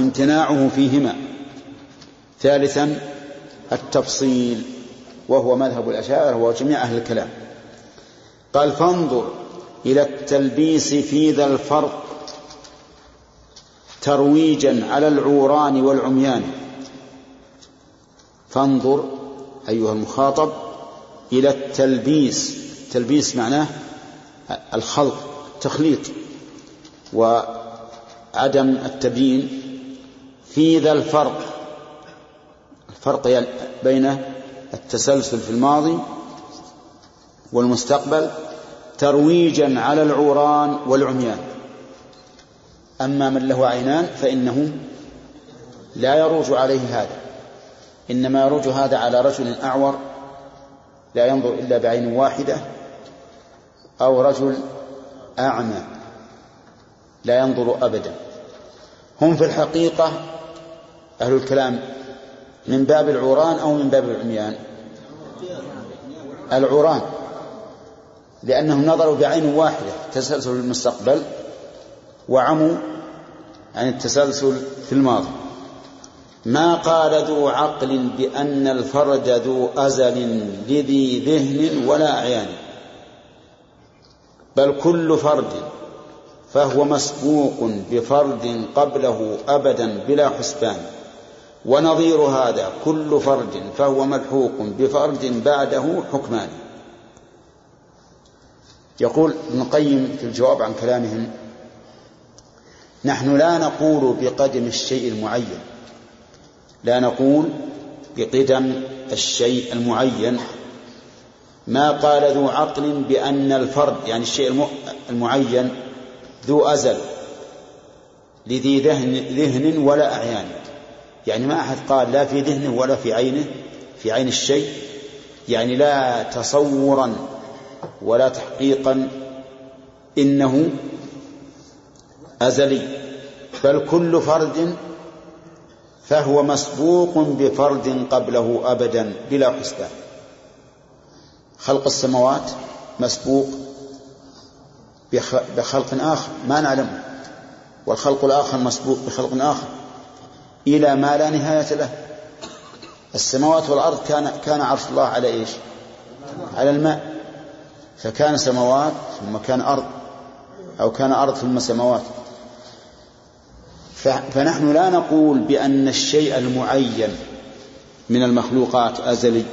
امتناعه فيهما. ثالثا التفصيل وهو مذهب الأشاعرة وجميع أهل الكلام. قال فانظر إلى التلبيس في ذا الفرق ترويجا على العوران والعميان. فانظر أيها المخاطب إلى التلبيس. تلبيس معناه الخلط التخليط وعدم التبيين. في ذا الفرق. الفرق بين التسلسل في الماضي والمستقبل ترويجا على العوران والعميان. أما من له عينان فإنه لا يروج عليه هذا. إنما يروج هذا على رجل أعور لا ينظر إلا بعين واحدة أو رجل أعمى لا ينظر أبدا. هم في الحقيقة أهل الكلام من باب العوران أو من باب العميان؟ العوران. لأنهم نظروا بعين واحدة تسلسل المستقبل وعموا عن التسلسل في الماضي. ما قال ذو عقل بأن الفرد ذو أزل لذي ذهن ولا أعيان. بل كل فرد فهو مسبوق بفرد قبله أبدا بلا حسبان. ونظير هذا كل فرد فهو ملحوق بفرد بعده حكمان. يقول ابن القيم في الجواب عن كلامهم نحن لا نقول بقدم الشيء المعين لا نقول بقدم الشيء المعين. ما قال ذو عقل بأن الفرد يعني الشيء المعين ذو أزل لذي ذهن, ذهن ولا أعيان. يعني ما أحد قال لا في ذهنه ولا في عينه في عين الشيء. يعني لا تصورا ولا تحقيقا إنه أزلي بل كل فرد فهو مسبوق بفرد قبله أبدا بلا حسبان. خلق السماوات مسبوق بخلق آخر ما نعلمه. والخلق الآخر مسبوق بخلق آخر. إلى ما لا نهاية له. السماوات والأرض كان كان عرش الله على إيش؟ على الماء. فكان سماوات ثم كان أرض أو كان أرض ثم سماوات. فنحن لا نقول بأن الشيء المعين من المخلوقات أزلي.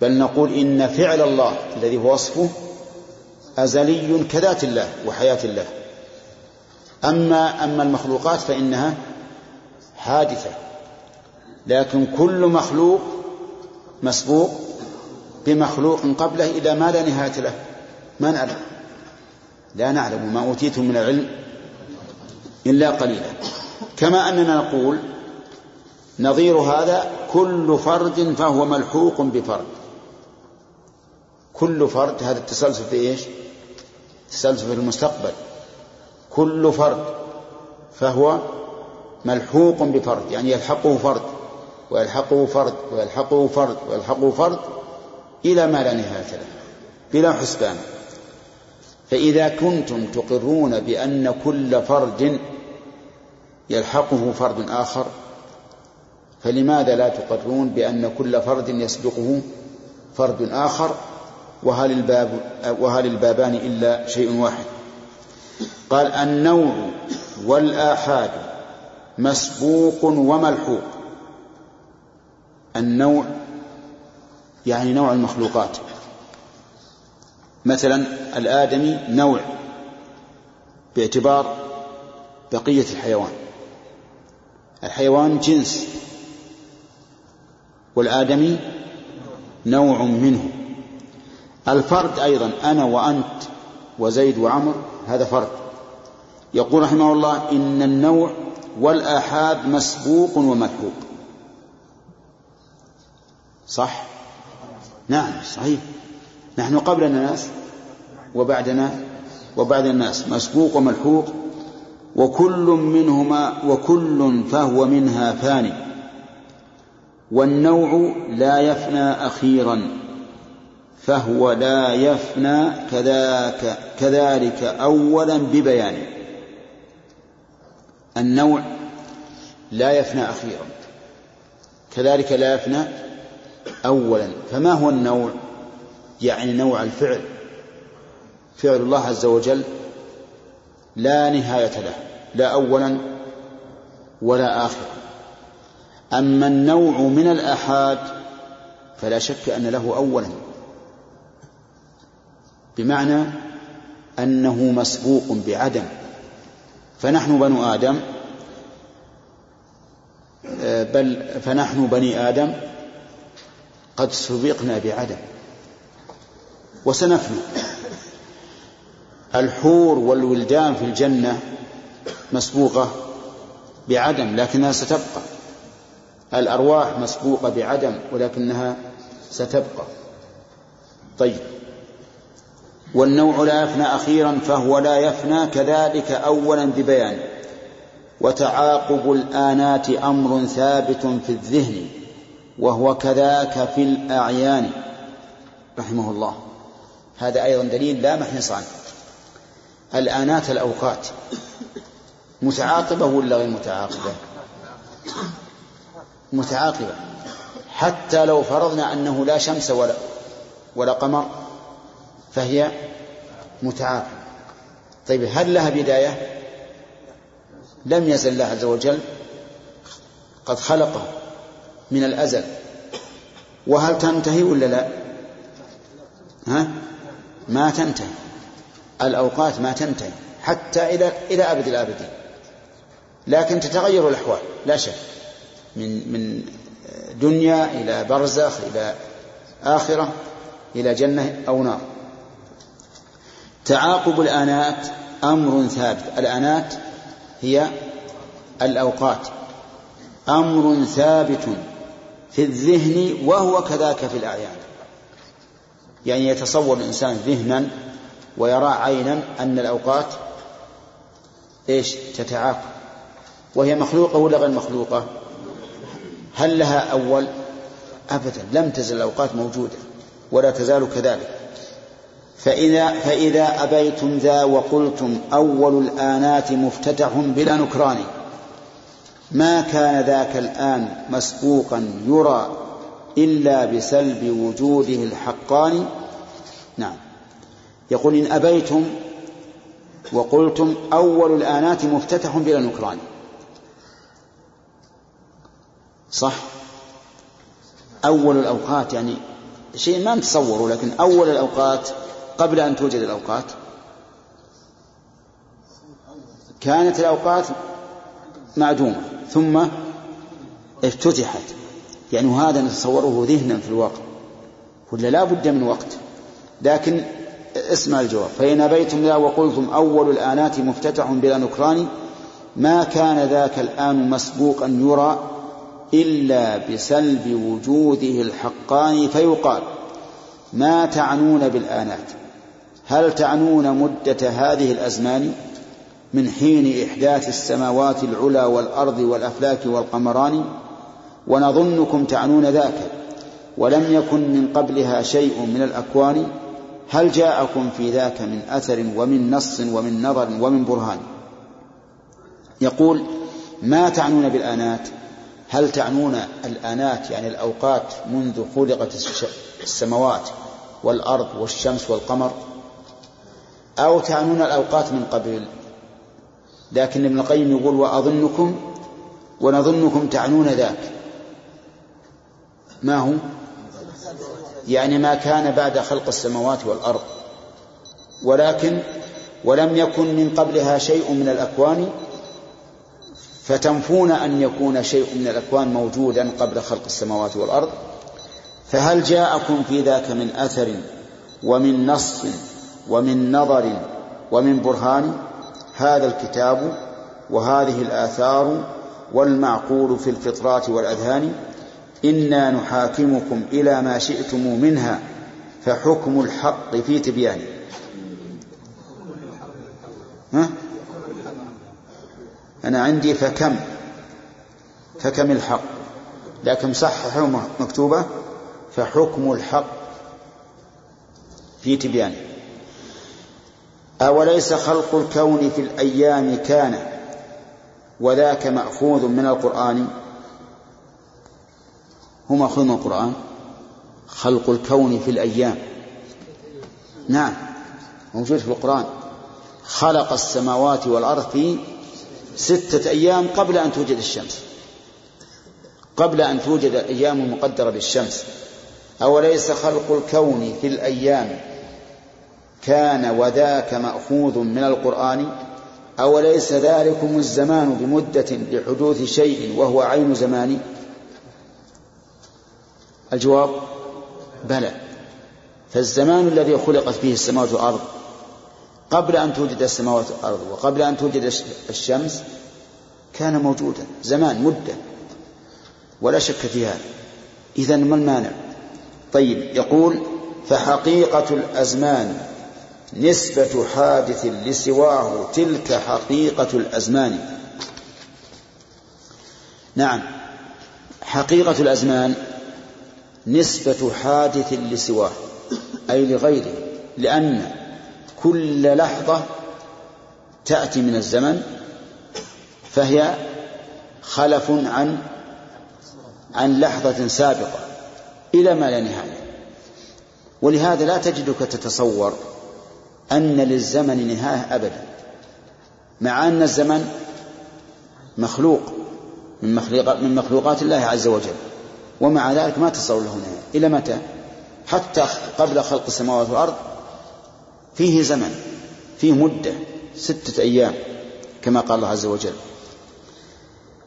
بل نقول إن فعل الله الذي هو وصفه أزلي كذات الله وحياة الله. أما أما المخلوقات فإنها حادثة لكن كل مخلوق مسبوق بمخلوق قبله إلى ما لا نهاية له. ما نعلم. لا نعلم ما أوتيتم من العلم إلا قليلا. كما أننا نقول نظير هذا كل فرد فهو ملحوق بفرد. كل فرد هذا التسلسل في إيش؟ التسلسل في المستقبل. كل فرد فهو ملحوق بفرد يعني يلحقه فرد ويلحقه فرد ويلحقه فرد ويلحقه فرد إلى ما لا نهاية له بلا حسبان. فإذا كنتم تقرون بأن كل فرد يلحقه فرد آخر فلماذا لا تقرون بأن كل فرد يسبقه فرد آخر؟ وهل الباب وهل البابان إلا شيء واحد؟ قال النوع والآحاد. مسبوق وملحوق. النوع يعني نوع المخلوقات. مثلا الآدمي نوع باعتبار بقية الحيوان. الحيوان جنس. والآدمي نوع منه. الفرد أيضا أنا وأنت وزيد وعمر هذا فرد. يقول رحمه الله إن النوع والآحاد مسبوق وملحوق صح؟ نعم صحيح. نحن قبل الناس وبعدنا وبعد الناس مسبوق وملحوق وكل منهما وكل فهو منها فاني. والنوع لا يفنى أخيرا. فهو لا يفنى كذاك كذلك أولا ببيان النوع لا يفنى أخيرا. كذلك لا يفنى أولا. فما هو النوع؟ يعني نوع الفعل. فعل الله عز وجل لا نهاية له لا أولا ولا آخرا. أما النوع من الآحاد فلا شك أن له أولا. بمعنى أنه مسبوق بعدم. فنحن بنو آدم بل فنحن بني آدم قد سبقنا بعدم. وسنفنى الحور والولدان في الجنة مسبوقة بعدم لكنها ستبقى. الأرواح مسبوقة بعدم ولكنها ستبقى. طيب. والنوع لا يفنى أخيرا فهو لا يفنى كذلك أولا ببيان. وتعاقب الآنات أمر ثابت في الذهن وهو كذاك في الأعيان. رحمه الله. هذا أيضا دليل لا محنص عنه. الآنات الأوقات. متعاقبة ولا غير متعاقبة؟ متعاقبة. حتى لو فرضنا أنه لا شمس ولا ولا قمر فهي متعاقبة. طيب هل لها بداية؟ لم يزل الله عز وجل. قد خلقه من الأزل. وهل تنتهي ولا لا؟ ها؟ ما تنتهي. الأوقات ما تنتهي. حتى إلى إلى أبد الآبدين. لكن تتغير الأحوال لا شك. من من دنيا إلى برزخ إلى آخرة إلى جنة أو نار. تعاقب الآنات أمر ثابت. الآنات هي الأوقات. أمر ثابت في الذهن وهو كذاك في الأعيان. يعني يتصور الإنسان ذهنا ويرى عينا أن الأوقات إيش؟ تتعاقب. وهي مخلوقة ولا غير مخلوقة؟ هل لها أول؟ أبدا. لم تزل. الأوقات موجودة. ولا تزال كذلك. فإذا, فإذا أبيتم ذا وقلتم أول الآنات مفتتح بلا نكران. ما كان ذاك الآن مسبوقا يرى إلا بسلب وجوده الحقان. نعم. يقول إن أبيتم وقلتم أول الآنات مفتتح بلا نكران. صح؟ أول الأوقات يعني شيء ما نتصوره لكن أول الأوقات قبل أن توجد الأوقات؟ كانت الأوقات معدومة ثم افتتحت. يعني هذا نتصوره ذهنا في الوقت ولا لا بد من وقت. لكن اسمع الجواب. فإن أبيتم لا وقلتم أول الآنات مفتتح بلا نكران ما كان ذاك الآن مسبوقا يرى إلا بسلب وجوده الحقان فيقال ما تعنون بالآنات؟ هل تعنون مدة هذه الأزمان من حين إحداث السماوات العلى والأرض والأفلاك والقمران؟ ونظنكم تعنون ذاك ولم يكن من قبلها شيء من الأكوان؟ هل جاءكم في ذاك من أثر ومن نص ومن نظر ومن برهان؟ يقول ما تعنون بالآنات؟ هل تعنون الآنات يعني الأوقات منذ خلقت السماوات والأرض والشمس والقمر؟ أو تعنون الأوقات من قبل. لكن ابن القيم يقول وأظنكم ونظنكم تعنون ذاك. ما هو؟ يعني ما كان بعد خلق السماوات والأرض. ولكن ولم يكن من قبلها شيء من الأكوان فتنفون أن يكون شيء من الأكوان موجودا قبل خلق السماوات والأرض. فهل جاءكم في ذاك من أثر ومن نص ومن نظر ومن برهان هذا الكتاب وهذه الآثار والمعقول في الفطرات والأذهان. إنا نحاكمكم إلى ما شئتم منها فحكم الحق في تبيانه ها؟ أنا عندي فكم فكم الحق لكن صححوا مكتوبة فحكم الحق في تبيانه أوليس خلق الكون في الأيام كان وذاك مأخوذ من القرآن؟ هو مأخوذ من القرآن. خلق الكون في الأيام. نعم موجود في القرآن. خلق السماوات والأرض في ستة أيام قبل أن توجد الشمس. قبل أن توجد الأيام المقدرة للشمس أوليس خلق الكون في الأيام كان وذاك مأخوذ من القرآن أوليس ذلكم الزمان بمدة لحدوث شيء وهو عين زمان الجواب بلى. فالزمان الذي خلقت فيه السماوات والأرض قبل أن توجد السماوات والأرض وقبل أن توجد الشمس كان موجودا زمان مدة. ولا شك في هذا. إذا ما المانع؟ طيب يقول فحقيقة الأزمان نسبة حادث لسواه تلك حقيقة الأزمان. نعم. حقيقة الأزمان نسبة حادث لسواه أي لغيره لأن كل لحظة تأتي من الزمن فهي خلف عن عن لحظة سابقة إلى ما لا نهاية. ولهذا لا تجدك تتصور أن للزمن نهاية أبدا. مع أن الزمن مخلوق من مخلوقات من مخلوقات الله عز وجل. ومع ذلك ما تصور له نهاية. إلى متى؟ حتى قبل خلق السماوات والأرض فيه زمن فيه مدة ستة أيام كما قال الله عز وجل.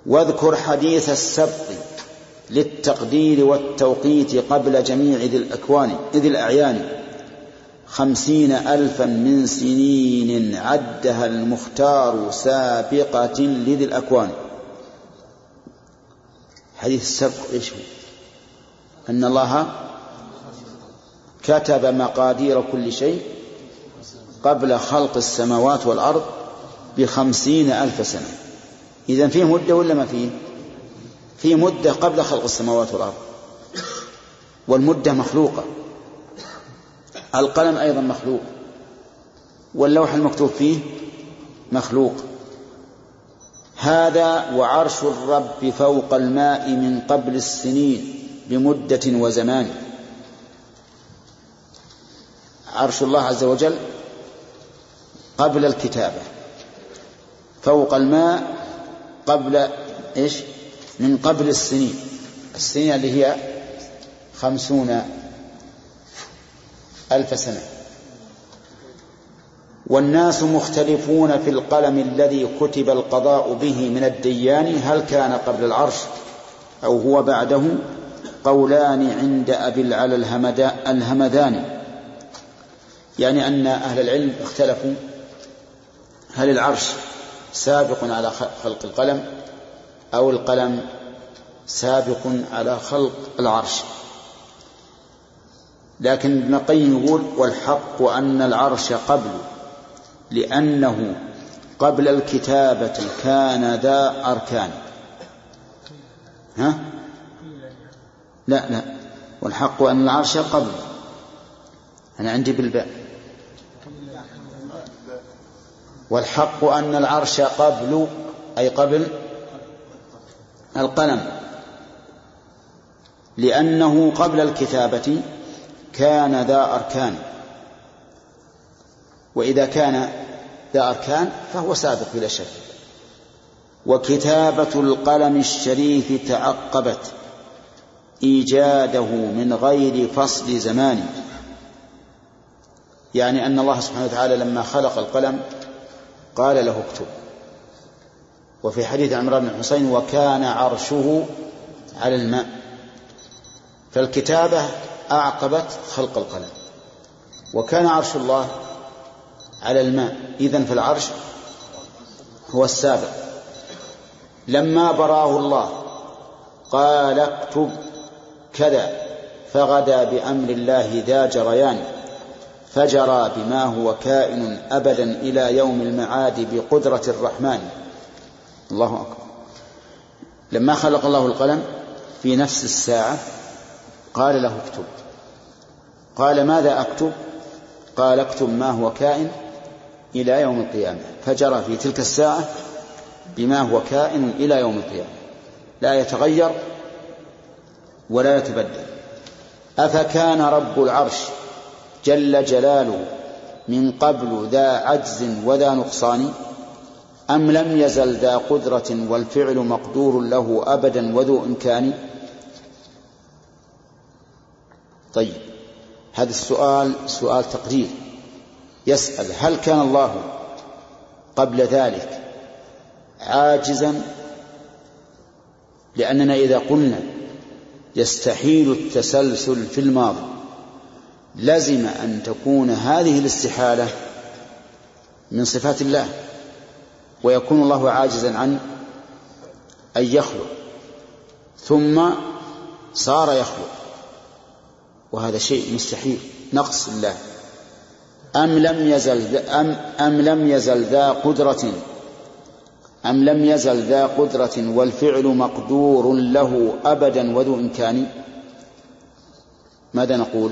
واذكر حديث السبق للتقدير والتوقيت قبل جميع ذي الأكوان ذي الأعيان. خمسين ألفا من سنين عدها المختار سابقة لذي الأكوان. حديث السبق إيش هو؟ أن الله كتب مقادير كل شيء قبل خلق السماوات والأرض بخمسين ألف سنة. إذا فيه مدة ولا ما فيه؟ في مدة قبل خلق السماوات والأرض. والمدة مخلوقة. القلم أيضا مخلوق واللوح المكتوب فيه مخلوق. هذا وعرش الرب فوق الماء من قبل السنين بمدة وزمان. عرش الله عز وجل قبل الكتابة. فوق الماء قبل إيش؟ من قبل السنين. السنين اللي هي خمسون ألف سنة. والناس مختلفون في القلم الذي كتب القضاء به من الديان هل كان قبل العرش أو هو بعده؟ قولان عند أبي العلى الهمدان يعني أن أهل العلم اختلفوا. هل العرش سابق على خلق القلم أو القلم سابق على خلق العرش؟ لكن ابن القيم يقول والحق أن العرش قبل لأنه قبل الكتابة كان ذا أركان. ها؟ لا لا. والحق أن العرش قبل. أنا عندي بالباء. والحق أن العرش قبل أي قبل القلم. لأنه قبل الكتابة كان ذا أركان. وإذا كان ذا أركان فهو سابق بلا شك. وكتابة القلم الشريف تعقبت إيجاده من غير فصل زمان. يعني أن الله سبحانه وتعالى لما خلق القلم قال له اكتب. وفي حديث عمران بن حسين وكان عرشه على الماء. فالكتابة أعقبت خلق القلم. وكان عرش الله على الماء. إذن فالعرش هو السابق. لما براه الله قال اكتب كذا فغدا بأمر الله ذا جريان فجرى بما هو كائن أبدا إلى يوم المعاد بقدرة الرحمن. الله أكبر. لما خلق الله القلم في نفس الساعة قال له اكتب. قال ماذا أكتب؟ قال اكتب ما هو كائن إلى يوم القيامة. فجرى في تلك الساعة بما هو كائن إلى يوم القيامة. لا يتغير ولا يتبدل. أفكان رب العرش جل جلاله من قبل ذا عجز وذا نقصان؟ أم لم يزل ذا قدرة والفعل مقدور له أبدا وذو إمكان؟ طيب. هذا السؤال سؤال تقرير يسأل هل كان الله قبل ذلك عاجزا؟ لأننا إذا قلنا يستحيل التسلسل في الماضي لزم أن تكون هذه الاستحالة من صفات الله ويكون الله عاجزا عن أن يخلق ثم صار يخلق. وهذا شيء مستحيل. نقص الله. أم لم يزل أم, أم لم يزل ذا قدرة؟ أم لم يزل ذا قدرة والفعل مقدور له أبدا وذو إمكان؟ ماذا نقول؟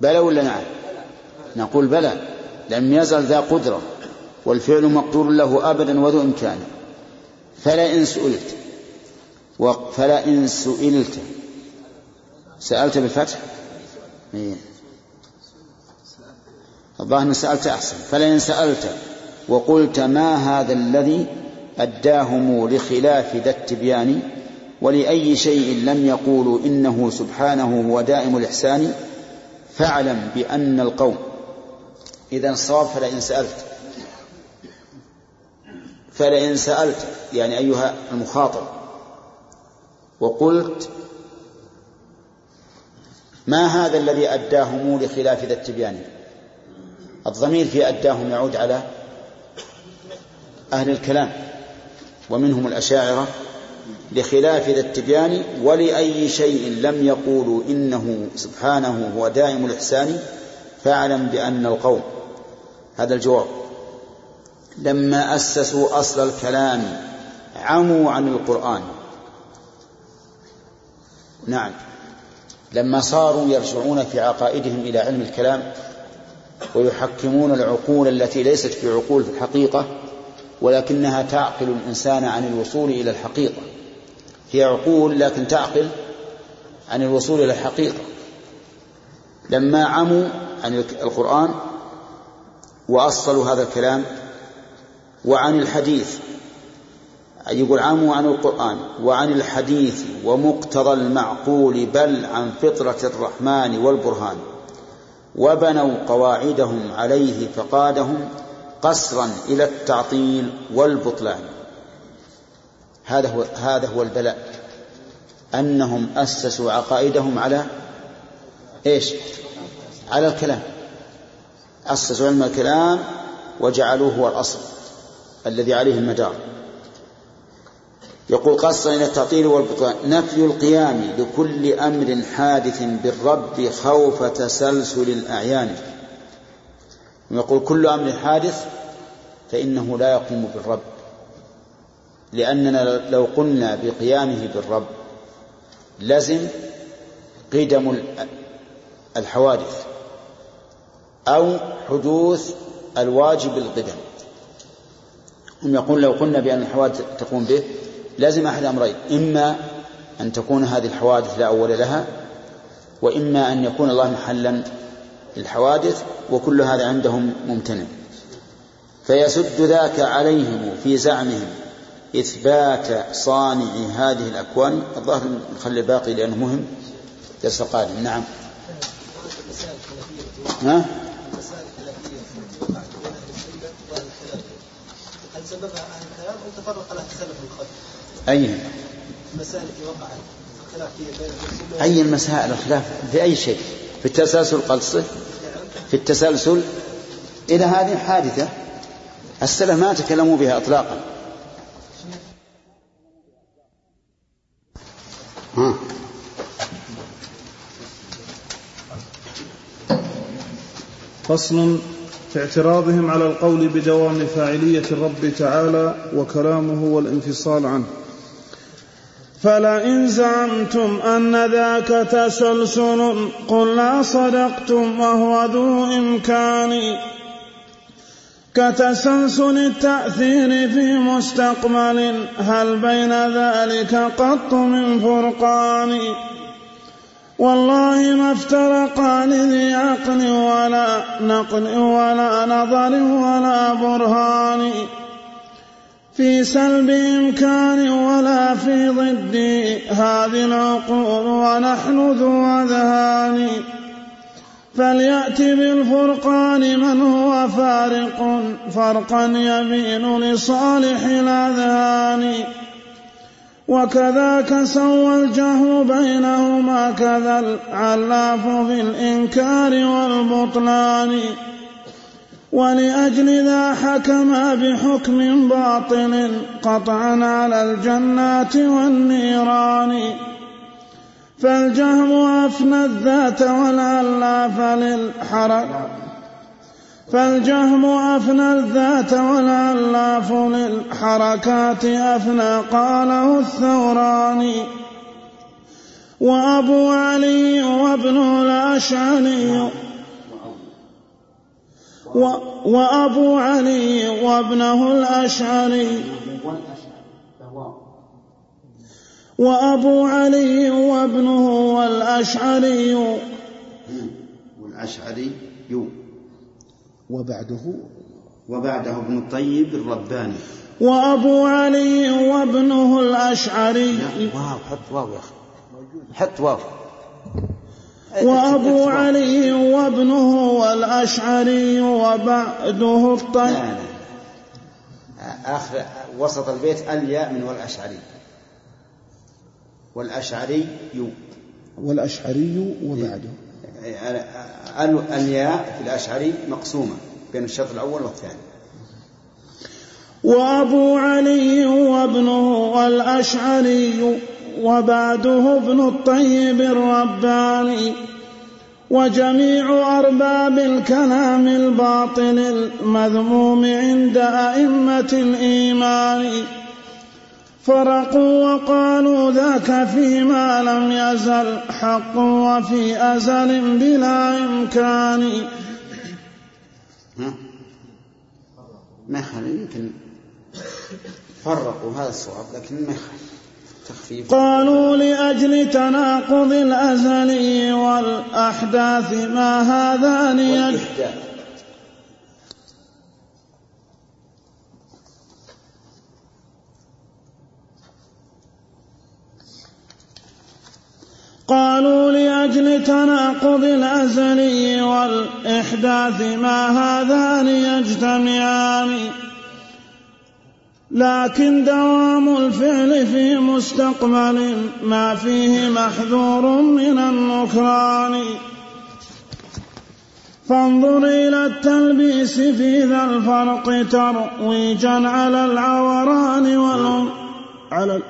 بلى ولا نعم؟ نقول بلى. لم يزل ذا قدرة والفعل مقدور له أبدا وذو إمكان. فلا إن سئلت. فلا إن سئلت. سألت بالفتح؟ إيه. الظاهر سألت أحسن. فلئن سألت وقلت ما هذا الذي أداهم لخلاف ذا التبيان ولأي شيء لم يقولوا إنه سبحانه هو دائم الإحسان فاعلم بأن القوم. إذا الصواب فلئن سألت. فلئن سألت يعني أيها المخاطب وقلت ما هذا الذي أداهم لخلاف ذا التبيان؟ الضمير في أداهم يعود على أهل الكلام ومنهم الأشاعرة لخلاف ذا التبيان ولأي شيء لم يقولوا إنه سبحانه هو دائم الإحسان فاعلم بأن القوم هذا الجواب. لما أسسوا أصل الكلام عموا عن القرآن. نعم. لما صاروا يرجعون في عقائدهم إلى علم الكلام ويحكمون العقول التي ليست في عقول في الحقيقة ولكنها تعقل الإنسان عن الوصول إلى الحقيقة. هي عقول لكن تعقل عن الوصول إلى الحقيقة. لما عموا عن القرآن وأصلوا هذا الكلام وعن الحديث يقول عموا عن القرآن وعن الحديث ومقتضى المعقول بل عن فطرة الرحمن والبرهان. وبنوا قواعدهم عليه فقادهم قصرا إلى التعطيل والبطلان. هذا هو هذا هو البلاء. أنهم أسسوا عقائدهم على إيش؟ على الكلام. أسسوا علم الكلام وجعلوه هو الأصل الذي عليه المدار. يقول قصا إلى التعطيل والبطلان نفي القيام لكل أمر حادث بالرب خوف تسلسل الأعيان. يقول كل أمر حادث فإنه لا يقوم بالرب. لأننا لو قلنا بقيامه بالرب لزم قدم الحوادث أو حدوث الواجب القدم. هم يقول لو قلنا بأن الحوادث تقوم به لازم أحد أمرين. إما أن تكون هذه الحوادث لا أول لها وإما أن يكون الله محلا للحوادث وكل هذا عندهم ممتنع. فيسد ذاك عليهم في زعمهم إثبات صانع هذه الأكوان. الظاهر نخلي الباقي لأنه مهم. درس القادم. نعم. ها؟ هل سببها أهل الكلام أو تفرق لها السلف القديم؟ أي المسائل التي وقعت الخلاف بين أي المسائل الخلاف؟ في أي شيء؟ في التسلسل قصه في التسلسل؟ إلى هذه حادثة السلف ما تكلموا بها إطلاقا. ها. فصل في اعتراضهم على القول بدوام فاعلية الرب تعالى وكلامه والانفصال عنه. فلئن زعمتم أن ذاك تسلسل قلنا صدقتم وهو ذو إمكان. كتسلسل التأثير في مستقبل هل بين ذلك قط من فرقان؟ والله ما افترقا لذي عقل ولا نقل ولا نظر ولا برهان. في سلب إمكان ولا في ضد. هذه العقول ونحن ذو أذهان. فليأت بالفرقان من هو فارق. فرقا يبين لصالح الأذهان. وكذاك سوى الجهل بينهما كذا العلاف في الإنكار والبطلان. ولأجل ذا حكما بحكم باطل قطعا على الجنات والنيران. فالجهم أفنى الذات والعلاف للحرق فالجهم أفنى الذات والعلاف للحركات أفنى قاله الثوراني وأبو علي وابن الأشعري وأبو علي وابنه الأشعري. وأبو علي وابنه والأشعري. والأشعري وبعده؟ وبعده ابن الطيب الرباني. وأبو علي وابنه الأشعري. واو حط واو يا أخي. حط واو. وأبو علي وابنه والأشعري وبعده الطيب. لا لا. آخر وسط البيت الياء من والأشعري. والأشعري والأشعري وبعده. الياء في الأشعري مقسومة بين الشرط الأول والثاني. وأبو علي وابنه والأشعري وبعده ابن الطيب الرباني وجميع أرباب الكلام الباطل المذموم عند أئمة الإيمان. فرقوا وقالوا ذاك فيما لم يزل حق وفي أزل بلا إمكان. ما يخالف يمكن فرقوا هذا الصواب لكن ما يخالف. قالوا لأجل تناقض الأزل والأحداث ما هذان والإحداث قالوا لأجل تناقض الأزلي والإحداث ما هذان يجتمعان لكن دوام الفعل في مستقبل ما فيه محذور من النكران. فانظر إلى التلبيس في ذا الفرق ترويجا على العوران والأم على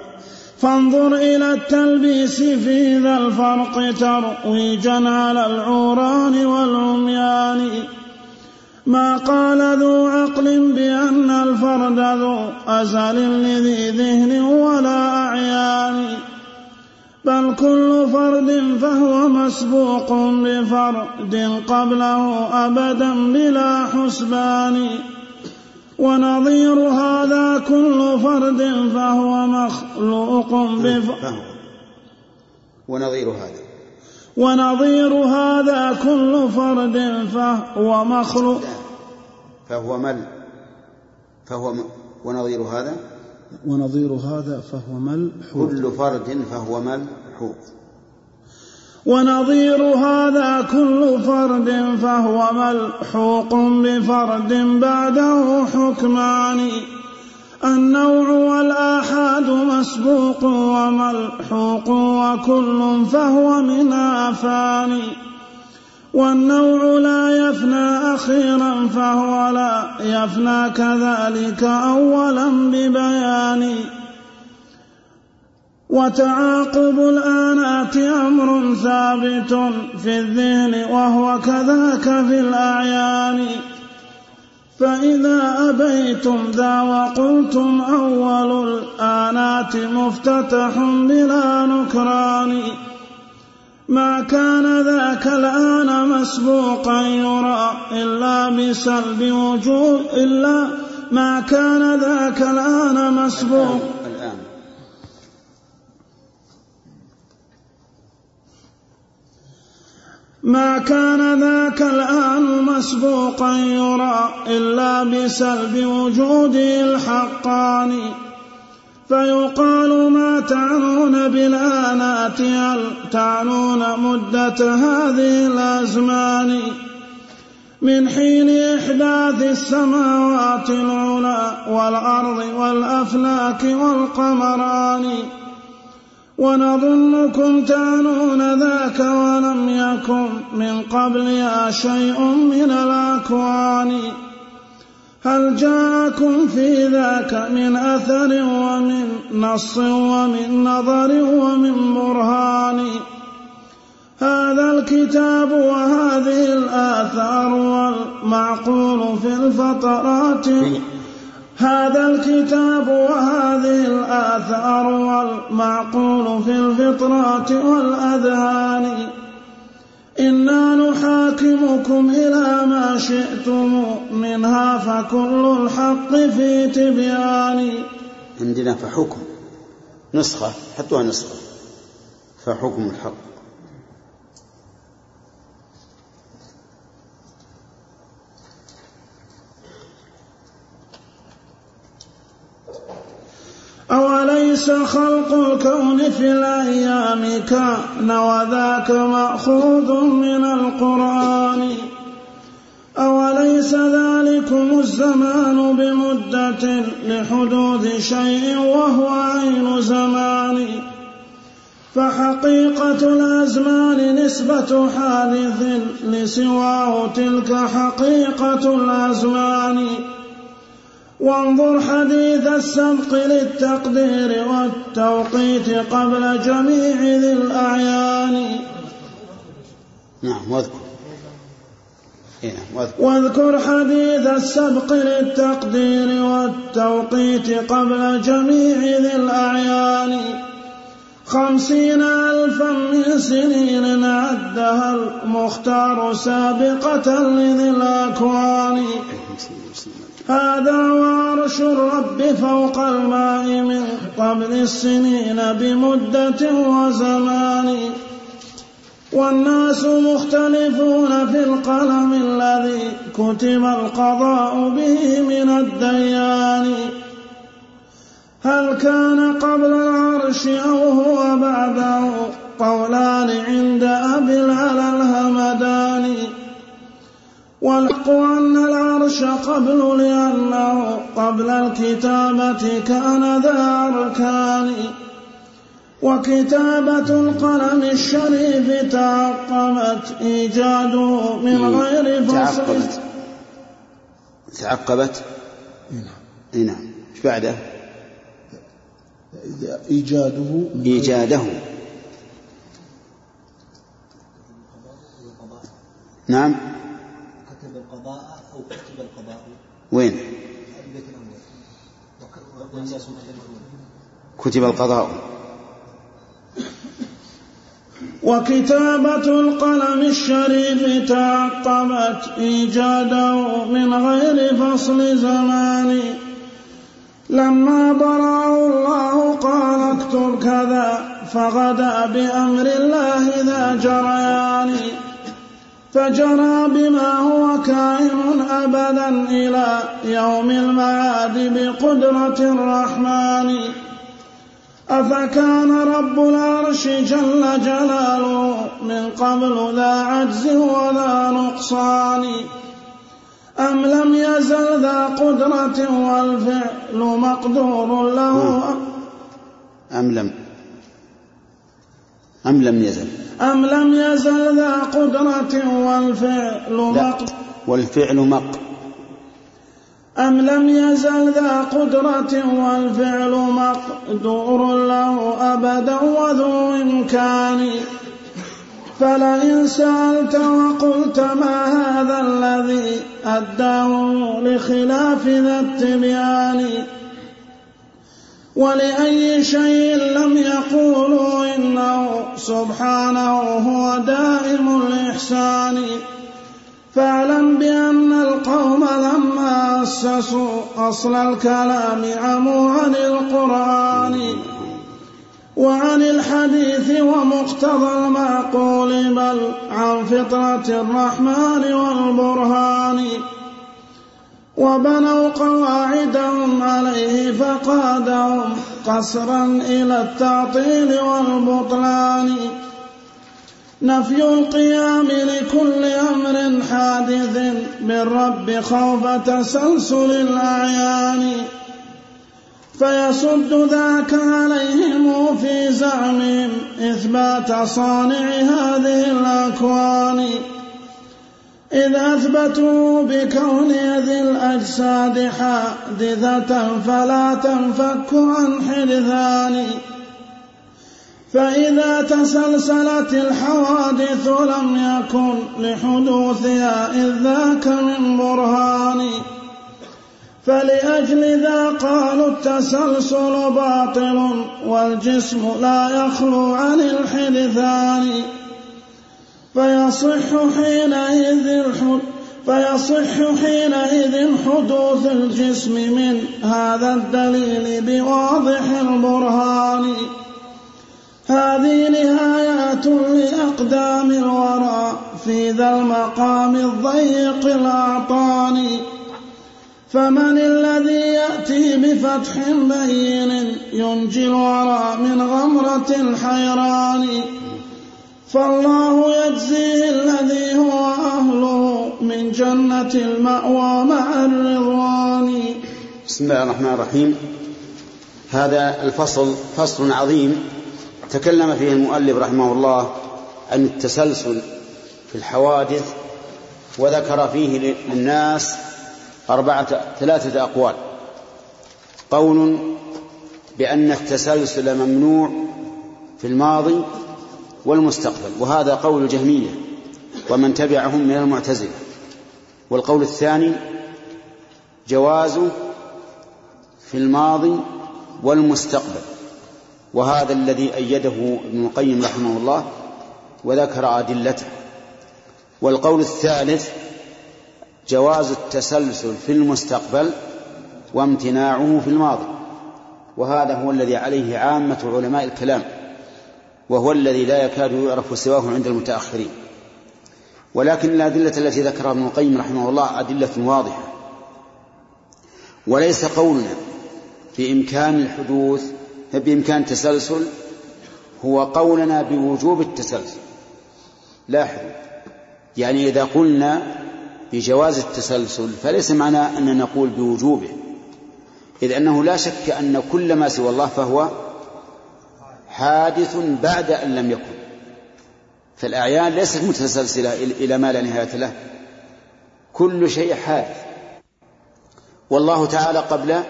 فانظر إلى التلبيس في ذا الفرق ترويجا على العوران والعميان. ما قال ذو عقل بأن الفرد ذو أزل لذي ذهن ولا أعيان. بل كل فرد فهو مسبوق بفرد قبله أبدا بلا حسبان. ونظير هذا كل فرد فهو مخلوق بفرد ونظير هذا. ونظير هذا كل فرد فهو مخلوق. فهو مل. فهو م... ونظير هذا؟ ونظير هذا فهو ملحوظ. كل فرد فهو ملحوظ. ونظير هذا كل فرد فهو ملحوق بفرد بعده حكمان. النوع والآحاد مسبوق وملحوق وكل فهو من آفان. والنوع لا يفنى أخيرا فهو لا يفنى كذلك أولا ببيان. وتعاقب الآنات أمر ثابت في الذهن وهو كذاك في الأعيان. فإذا أبيتم ذا وقلتم أول الآنات مفتتح بلا نكران. ما كان ذاك الآن مسبوقا يرى إلا بسلب وجود إلا ما كان ذاك الآن مسبوق. ما كان ذاك الآن مسبوقا يرى إلا بسلب وجوده الحقاني فيقال ما تعنون بالآنات هل تعنون مدة هذه الأزمان؟ من حين إحداث السماوات العلى والأرض والأفلاك والقمران. ونظنكم تعنون ذاك ولم يكن من قبلها شيء من الأكوان. هل جاءكم في ذاك من أثر ومن نص ومن نظر ومن برهان؟ هذا الكتاب وهذه الآثار والمعقول في الفترات. هذا الكتاب وهذه الآثار والمعقول في الفطرات والأذهان. إنا نحاكمكم إلى ما شئتم منها فكل الحق في تبيان. عندنا فحكم نسخة حطوها نسخة. فحكم الحق. أوليس خلق الكون في الأيام كان وذاك مأخوذ من القرآن. أوليس ذلكم الزمان بمدة لحدوث شيء وهو عين زمان؟ فحقيقة الأزمان نسبة حادث لسواه تلك حقيقة الأزمان. وانظر حديث السبق للتقدير والتوقيت قبل جميع ذي الأعيان. نعم واذكر. إيه، واذكر. واذكر حديث السبق للتقدير والتوقيت قبل جميع ذي الأعيان. خمسين ألفا من سنين عدها المختار سابقة لذي الأكوان. هذا وعرش الرب فوق الماء من قبل السنين بمدة وزمان. والناس مختلفون في القلم الذي كتب القضاء به من الديان. هل كان قبل العرش أو هو بعده؟ قولان عند أبي العلا الهمداني. والحق أن العرش قبل لأنه قبل الكتابة كان ذا أركان. وكتابة القلم الشريف تعقبت إيجاده من غير فصل. تعقبت. تعقبت؟ اي نعم. إيش بعده؟ إيجاده من إيجاده. نعم كتب القضاء أو كتب القضاء وين؟ كتب القضاء. وكتابة القلم الشريف تعقبت إيجاده من غير فصل زمان. لما برأه الله قال اكتب كذا فغدا بأمر الله ذا جريان. فجرى بما هو كائن أبدا إلى يوم المعاد بقدرة الرحمن. أفكان رب العرش جل جلاله من قبل ذا عجز وذا نقصان؟ أم لم يزل ذا قدرة والفعل مقدور له؟ أم لم أم لم يزل؟ أم لم يزل ذا قدرة والفعل مقدور والفعل مق. أم لم يزل ذا قدرة والفعل مقدور له أبدا وذو إمكان. فلئن سألت وقلت ما هذا الذي أداه لخلاف ذا التبيان ولأي شيء لم يقولوا إنه سبحانه هو دائم الإحسان. فاعلم بأن القوم لما أسسوا أصل الكلام عموا عن القرآن وعن الحديث ومقتضى المعقول بل عن فطرة الرحمن والبرهان. وبنوا قواعدهم عليه فقادهم قصرا إلى التعطيل والبطلان. نفي القيام لكل أمر حادث بالرب خوف تسلسل الأعيان. فيصد ذاك عليهم في زعمهم إثبات صانع هذه الأكوان. إذ أثبتوا بكون ذي الأجساد حادثة فلا تنفك عن حدثان. فإذا تسلسلت الحوادث لم يكن لحدوثها إذ ذاك من برهان. فلأجل ذا قالوا التسلسل باطل والجسم لا يخلو عن الحدثان. فيصح حينئذ فيصح حينئذ حدوث الجسم من هذا الدليل بواضح البرهان. هذه نهايات لأقدام الورى في ذا المقام الضيق الأعطان. فمن الذي يأتي بفتح بين ينجي الورى من غمرة الحيران؟ فالله يجزيه الذي هو أهله من جنة المأوى مع الرضوان. بسم الله الرحمن الرحيم. هذا الفصل فصل عظيم تكلم فيه المؤلف رحمه الله عن التسلسل في الحوادث وذكر فيه للناس أربعة ثلاثة أقوال. قول بأن التسلسل ممنوع في الماضي والمستقبل وهذا قول الجهمية ومن تبعهم من المعتزلة. والقول الثاني جوازه في الماضي والمستقبل وهذا الذي أيده ابن القيم رحمه الله وذكر أدلته. والقول الثالث جواز التسلسل في المستقبل وامتناعه في الماضي وهذا هو الذي عليه عامة علماء الكلام. وهو الذي لا يكاد يعرف سواه عند المتأخرين. ولكن الأدلة التي ذكرها ابن القيم رحمه الله أدلة واضحة. وليس قولنا بإمكان الحدوث بإمكان التسلسل هو قولنا بوجوب التسلسل. لاحظوا يعني إذا قلنا بجواز التسلسل فليس معنى أن نقول بوجوبه إذ أنه لا شك أن كل ما سوى الله فهو حادث بعد أن لم يكن. فالأعيان ليست متسلسلة إلى ما لا نهاية له. كل شيء حادث. والله تعالى قبل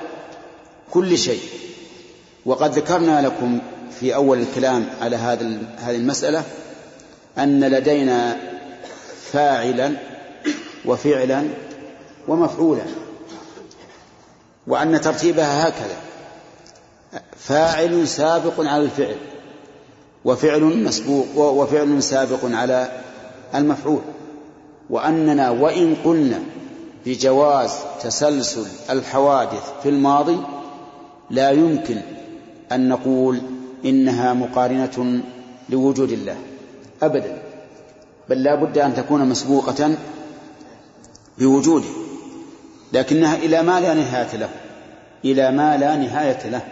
كل شيء. وقد ذكرنا لكم في أول الكلام على هذا هذه المسألة أن لدينا فاعلا وفعلا ومفعولا وأن ترتيبها هكذا. فاعل سابق على الفعل وفعل مسبوق وفعل سابق على المفعول. وأننا وإن قلنا بجواز تسلسل الحوادث في الماضي لا يمكن أن نقول إنها مقارنة لوجود الله أبدا بل لا بد أن تكون مسبوقة بوجوده لكنها إلى ما لا نهاية له إلى ما لا نهاية له.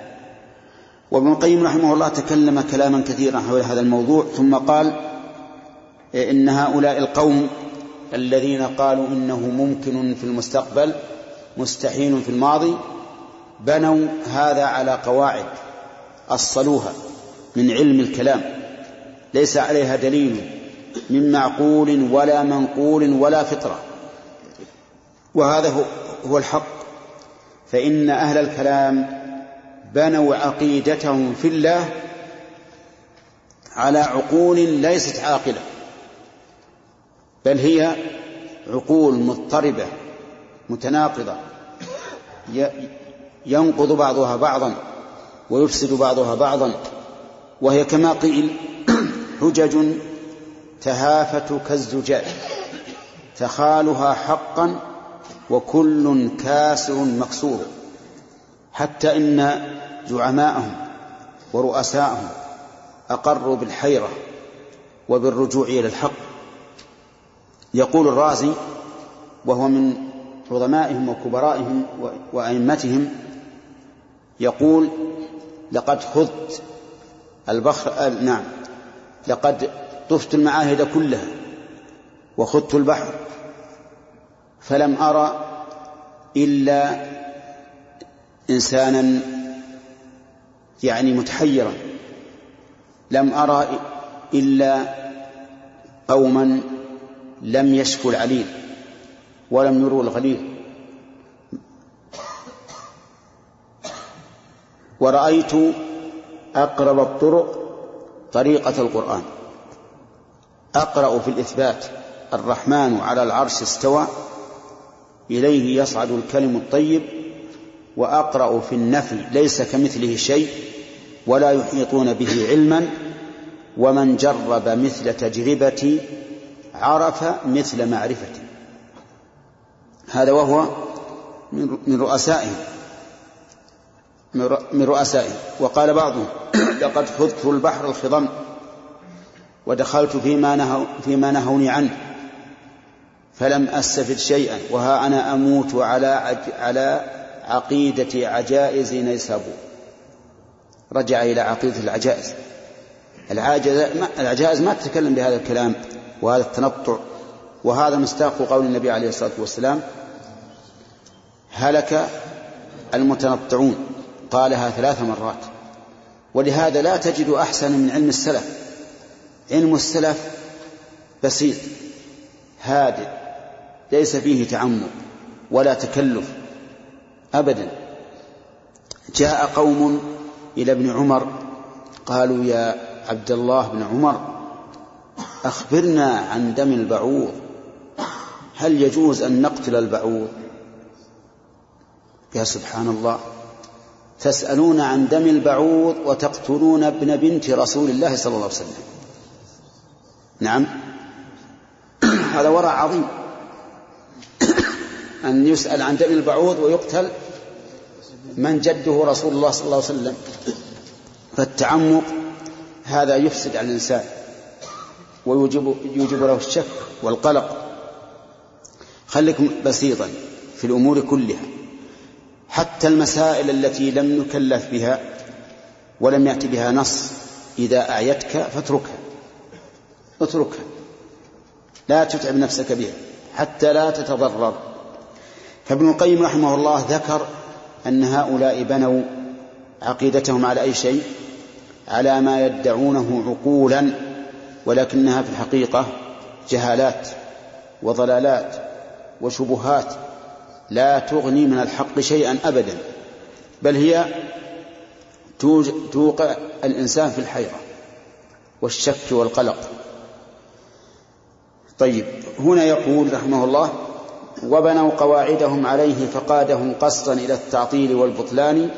وابن القيم رحمه الله تكلم كلاما كثيرا حول هذا الموضوع ثم قال إن هؤلاء القوم الذين قالوا إنه ممكن في المستقبل مستحيل في الماضي بنوا هذا على قواعد أصلوها من علم الكلام ليس عليها دليل من معقول ولا منقول ولا فطرة. وهذا هو الحق. فإن أهل الكلام بنوا عقيدتهم في الله على عقول ليست عاقلة بل هي عقول مضطربة متناقضة ينقض بعضها بعضا ويفسد بعضها بعضا وهي كما قيل حجج تهافت كالزجاج تخالها حقا وكل كاسر مكسور. حتى إن زعماءهم ورؤساءهم أقروا بالحيرة وبالرجوع إلى الحق. يقول الرازي وهو من عظمائهم وكبرائهم وأئمتهم يقول لقد خذت البحر نعم لقد طفت المعاهد كلها وخذت البحر فلم أرى إلا إنسانا يعني متحيرا لم أرى إلا قوما لم يشكوا العليل ولم يروا الغليل. ورأيت أقرب الطرق طريقة القرآن. أقرأ في الإثبات الرحمن على العرش استوى إليه يصعد الكلم الطيب وأقرأ في النفي ليس كمثله شيء ولا يحيطون به علما ومن جرب مثل تجربتي عرف مثل معرفتي. هذا وهو من رؤسائهم من رؤسائهم وقال بعضهم لقد خذت البحر الخضم ودخلت فيما نهوا فيما نهوني عنه فلم أستفد شيئا وها أنا أموت على على عقيدة عجائز نيسابور. رجع إلى عقيدة العجائز. العجائز ما تتكلم بهذا الكلام وهذا التنطع وهذا مستاق قول النبي عليه الصلاة والسلام هلك المتنطعون. قالها ثلاث مرات. ولهذا لا تجد أحسن من علم السلف. علم السلف بسيط هادئ ليس فيه تعمق ولا تكلف. أبدا. جاء قوم إلى ابن عمر قالوا يا عبد الله بن عمر أخبرنا عن دم البعوض هل يجوز أن نقتل البعوض؟ يا سبحان الله تسألون عن دم البعوض وتقتلون ابن بنت رسول الله صلى الله عليه وسلم. نعم. هذا ورع عظيم. أن يسأل عن دم البعوض ويقتل من جده رسول الله صلى الله عليه وسلم. فالتعمق هذا يفسد على الإنسان ويوجب يوجب له الشك والقلق. خليك بسيطا في الأمور كلها. حتى المسائل التي لم نكلف بها ولم يأتي بها نص إذا أعيتك فاتركها. اتركها. لا تتعب نفسك بها. حتى لا تتضرر. فابن القيم رحمه الله ذكر أن هؤلاء بنوا عقيدتهم على أي شيء؟ على ما يدعونه عقولا ولكنها في الحقيقة جهالات وضلالات وشبهات لا تغني من الحق شيئا أبدا بل هي توقع الإنسان في الحيرة والشك والقلق. طيب هنا يقول رحمه الله وبنوا قواعدهم عليه فقادهم قصدا إلى التعطيل والبطلان.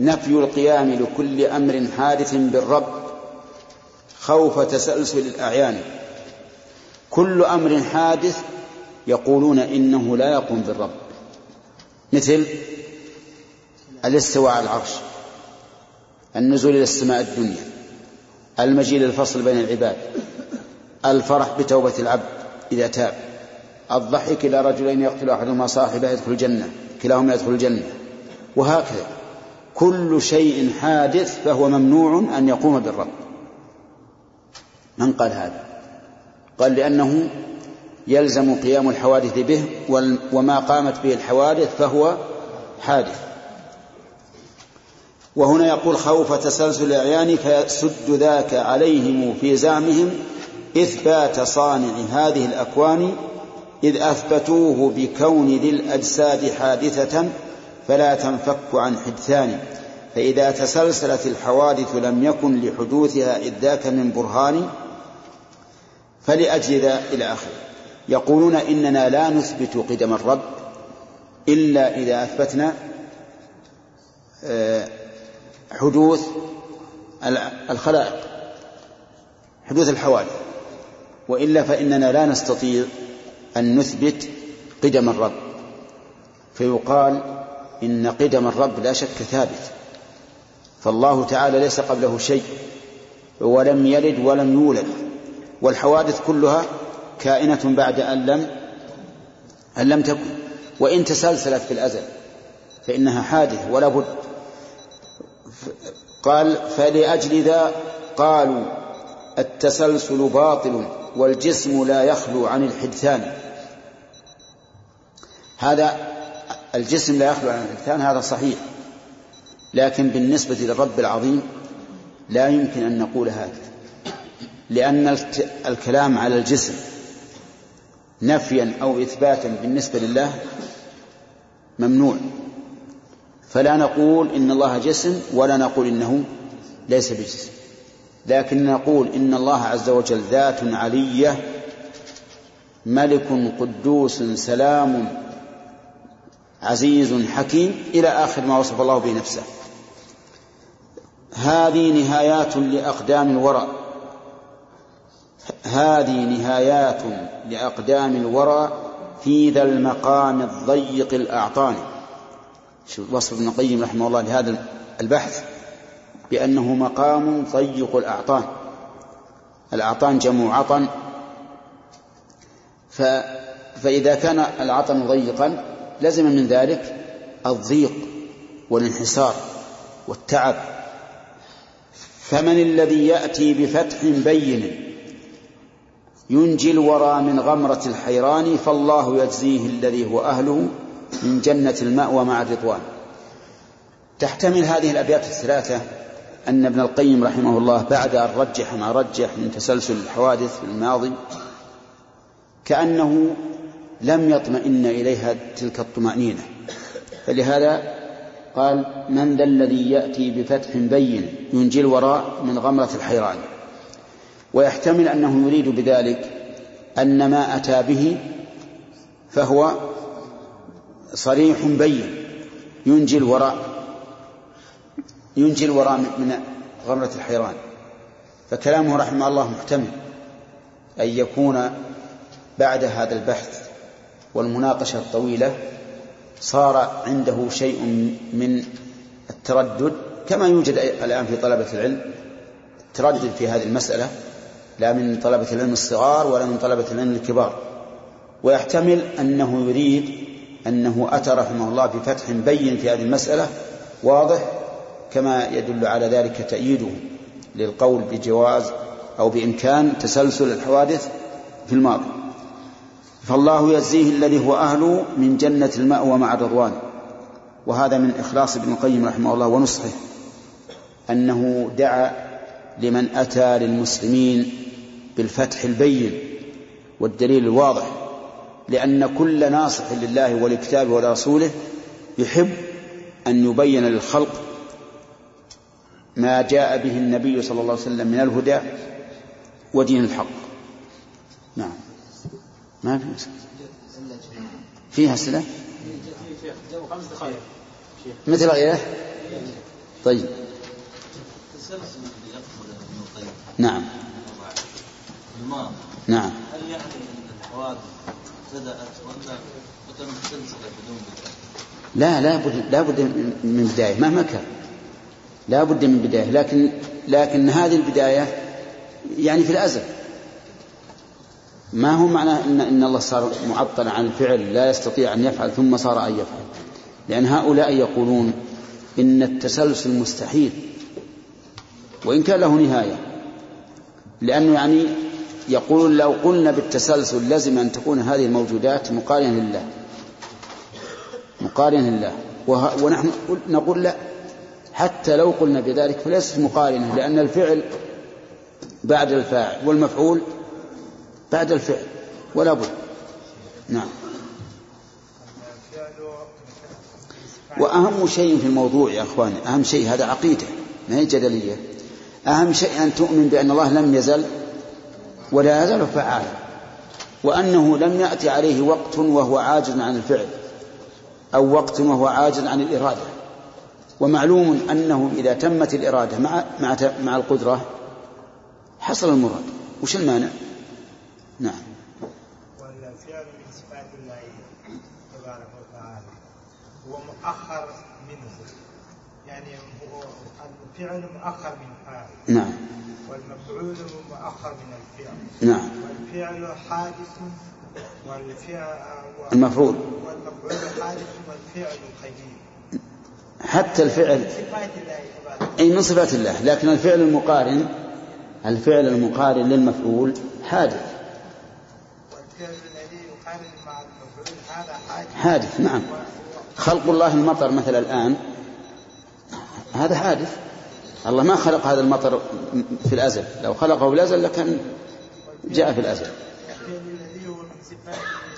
نفي القيام لكل أمر حادث بالرب خوف تسلسل الأعيان. كل أمر حادث يقولون إنه لا يقوم بالرب. مثل الاستواء على العرش النزول إلى السماء الدنيا المجيء للفصل بين العباد الفرح بتوبة العبد إذا تاب. الضحك إلى رجلين يقتل أحدهما صاحبه يدخل الجنة كلاهما يدخل الجنة. وهكذا كل شيء حادث فهو ممنوع أن يقوم بالرب من قال هذا؟ قال لأنه يلزم قيام الحوادث به وما قامت به الحوادث فهو حادث. وهنا يقول خوف تسلسل الأعيان فيسد ذاك عليهم في زعمهم إثبات صانع هذه الأكوان إذ أثبتوه بكون ذي الأجساد حادثة فلا تنفك عن حدثان. فإذا تسلسلت الحوادث لم يكن لحدوثها إذ ذاك من برهان فلأجل ذا إلى آخره. يقولون إننا لا نثبت قدم الرب إلا إذا أثبتنا حدوث الخلائق حدوث الحوادث. وإلا فإننا لا نستطيع أن نثبت قدم الرب. فيقال إن قدم الرب لا شك ثابت. فالله تعالى ليس قبله شيء ولم يلد ولم يولد. والحوادث كلها كائنة بعد أن لم أن لم تكن. وإن تسلسلت في الأزل فإنها حادثة ولا بد. قال فلأجل ذا قالوا التسلسل باطل. والجسم لا يخلو عن الحدثان. هذا الجسم لا يخلو عن الحدثان هذا صحيح. لكن بالنسبة للرب العظيم لا يمكن أن نقول هكذا لأن الكلام على الجسم نفيا أو إثباتا بالنسبة لله ممنوع. فلا نقول إن الله جسم ولا نقول إنه ليس بجسم. لكن نقول إن الله عز وجل ذات علية ملك قدوس سلام عزيز حكيم إلى آخر ما وصف الله به نفسه. هذه نهايات لأقدام الورى. هذه نهايات لأقدام الورى في ذا المقام الضيق الأعطاني. شوف وصف ابن القيم رحمه الله لهذا البحث. بأنه مقام ضيق الأعطان. الأعطان جمع عطن. ف فإذا كان العطن ضيقا لزم من ذلك الضيق والانحسار والتعب. فمن الذي يأتي بفتح بين ينجي الورى من غمرة الحيران فالله يجزيه الذي هو أهله من جنة المأوى مع الرضوان. تحتمل هذه الأبيات الثلاثة أن ابن القيم رحمه الله بعد أن رجح ما رجح من تسلسل الحوادث في الماضي كأنه لم يطمئن إليها تلك الطمأنينة. فلهذا قال من ذا الذي يأتي بفتح بين ينجي الوراء من غمرة الحيران؟ ويحتمل أنه يريد بذلك أن ما أتى به فهو صريح بين ينجي الوراء ينجي الوراء من غمرة الحيران. فكلامه رحمه الله محتمل. أن يكون بعد هذا البحث والمناقشة الطويلة صار عنده شيء من التردد كما يوجد الآن في طلبة العلم. تردد في هذه المسألة لا من طلبة العلم الصغار ولا من طلبة العلم الكبار. ويحتمل أنه يريد أنه أتى رحمه الله بفتح بين في هذه المسألة واضح كما يدل على ذلك تأييده للقول بجواز أو بإمكان تسلسل الحوادث في الماضي. فالله يجزيه الذي هو أهله من جنة المأوى مع الرضوان وهذا من إخلاص ابن القيم رحمه الله ونصحه أنه دعا لمن أتى للمسلمين بالفتح البين والدليل الواضح لأن كل ناصح لله ولكتابه ولرسوله يحب أن يبين للخلق ما جاء به النبي صلى الله عليه وسلم من الهدى ودين الحق. نعم. ما في أسئلة فيها أسئلة مثل غيره؟ طيب. نعم. نعم. هل يعني ان الحوادث بدات ولا متسلسله بدون بدايه؟ لا لا بد لا بد من بداية. مهما كان. لا بد من بداية لكن لكن هذه البداية يعني في الأزل. ما هو معناه إن, إن الله صار معطلا عن الفعل لا يستطيع أن يفعل ثم صار أن يفعل؟ لأن هؤلاء يقولون إن التسلسل مستحيل وإن كان له نهاية. لأنه يعني يقولون لو قلنا بالتسلسل لازم أن تكون هذه الموجودات مقارنة لله. مقارنة لله. ونحن نقول لا. حتى لو قلنا بذلك فليست مقارنة لأن الفعل بعد الفاعل والمفعول بعد الفعل ولا بد. نعم. وأهم شيء في الموضوع يا أخواني أهم شيء هذا عقيدة ما هي جدلية. أهم شيء أن تؤمن بأن الله لم يزل ولا يزال فعالا وأنه لم يأتي عليه وقت وهو عاجز عن الفعل أو وقت وهو عاجز عن الإرادة. ومعلوم أنه إذا تمت الإرادة مع مع مع القدرة حصل المراد. وش المانع؟ نعم. والفعل من صفات الله تبارك وتعالى هو مؤخر منه. يعني هو الفعل مؤخر من فاعل نعم. والمفعول مؤخر من الفعل. نعم. والفعل حادث والفعل المفعول. والمفعول حادث والفعل قديم. حتى الفعل صفات أي من صفات الله لكن الفعل المقارن الفعل المقارن للمفعول حادث. حادث نعم. خلق الله المطر مثل الآن هذا حادث. الله ما خلق هذا المطر في الأزل لو خلقه في الأزل لكان جاء في الأزل. الذي هو من تبارك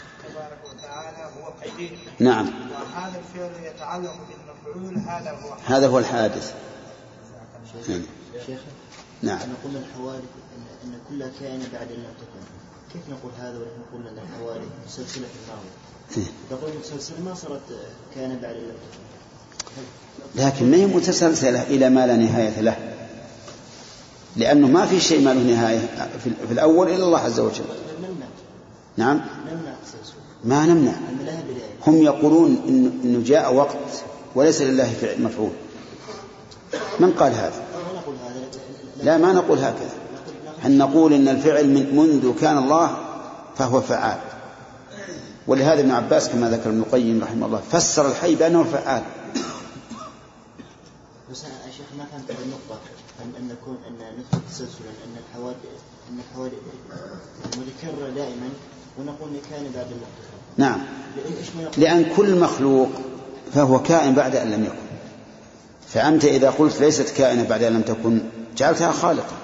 نعم. وهذا الفعل يتعلق بالمفعول هذا هو هذا هو الحادث. نعم. شيخ نعم. نقول الحوادث ان أن كل كائن بعد أن لم تكن. كيف نقول هذا ونحن نقول أن الحوادث سلسله الماضي؟ تقول السلسله ما صارت كائن بعد أن لم تكن. لكن ما هي متسلسلة إلى ما لا نهاية له. لأنه ما في شيء ما له نهاية في في الأول إلا الله عز وجل. نعم. ما نمنع. هم يقولون إن- إنه جاء وقت وليس لله فعل مفعول. من قال هذا؟ لا- ما نقول هكذا. أن نقول إن الفعل من منذ كان الله فهو فعال؟ ولهذا ابن عباس كما ذكر ابن القيم رحمه الله فسر الحي بأنه فعال. بس يا شيخ ما فهمت النقطة؟ أن نكون أن نثبت تسلسلا أن الحوادث أن الحوادث متكررة دائما ونقول كان بعد نعم. لأن كل مخلوق فهو كائن بعد أن لم يكن. فأنت إذا قلت ليست كائنة بعد أن لم تكن جعلتها خالقة.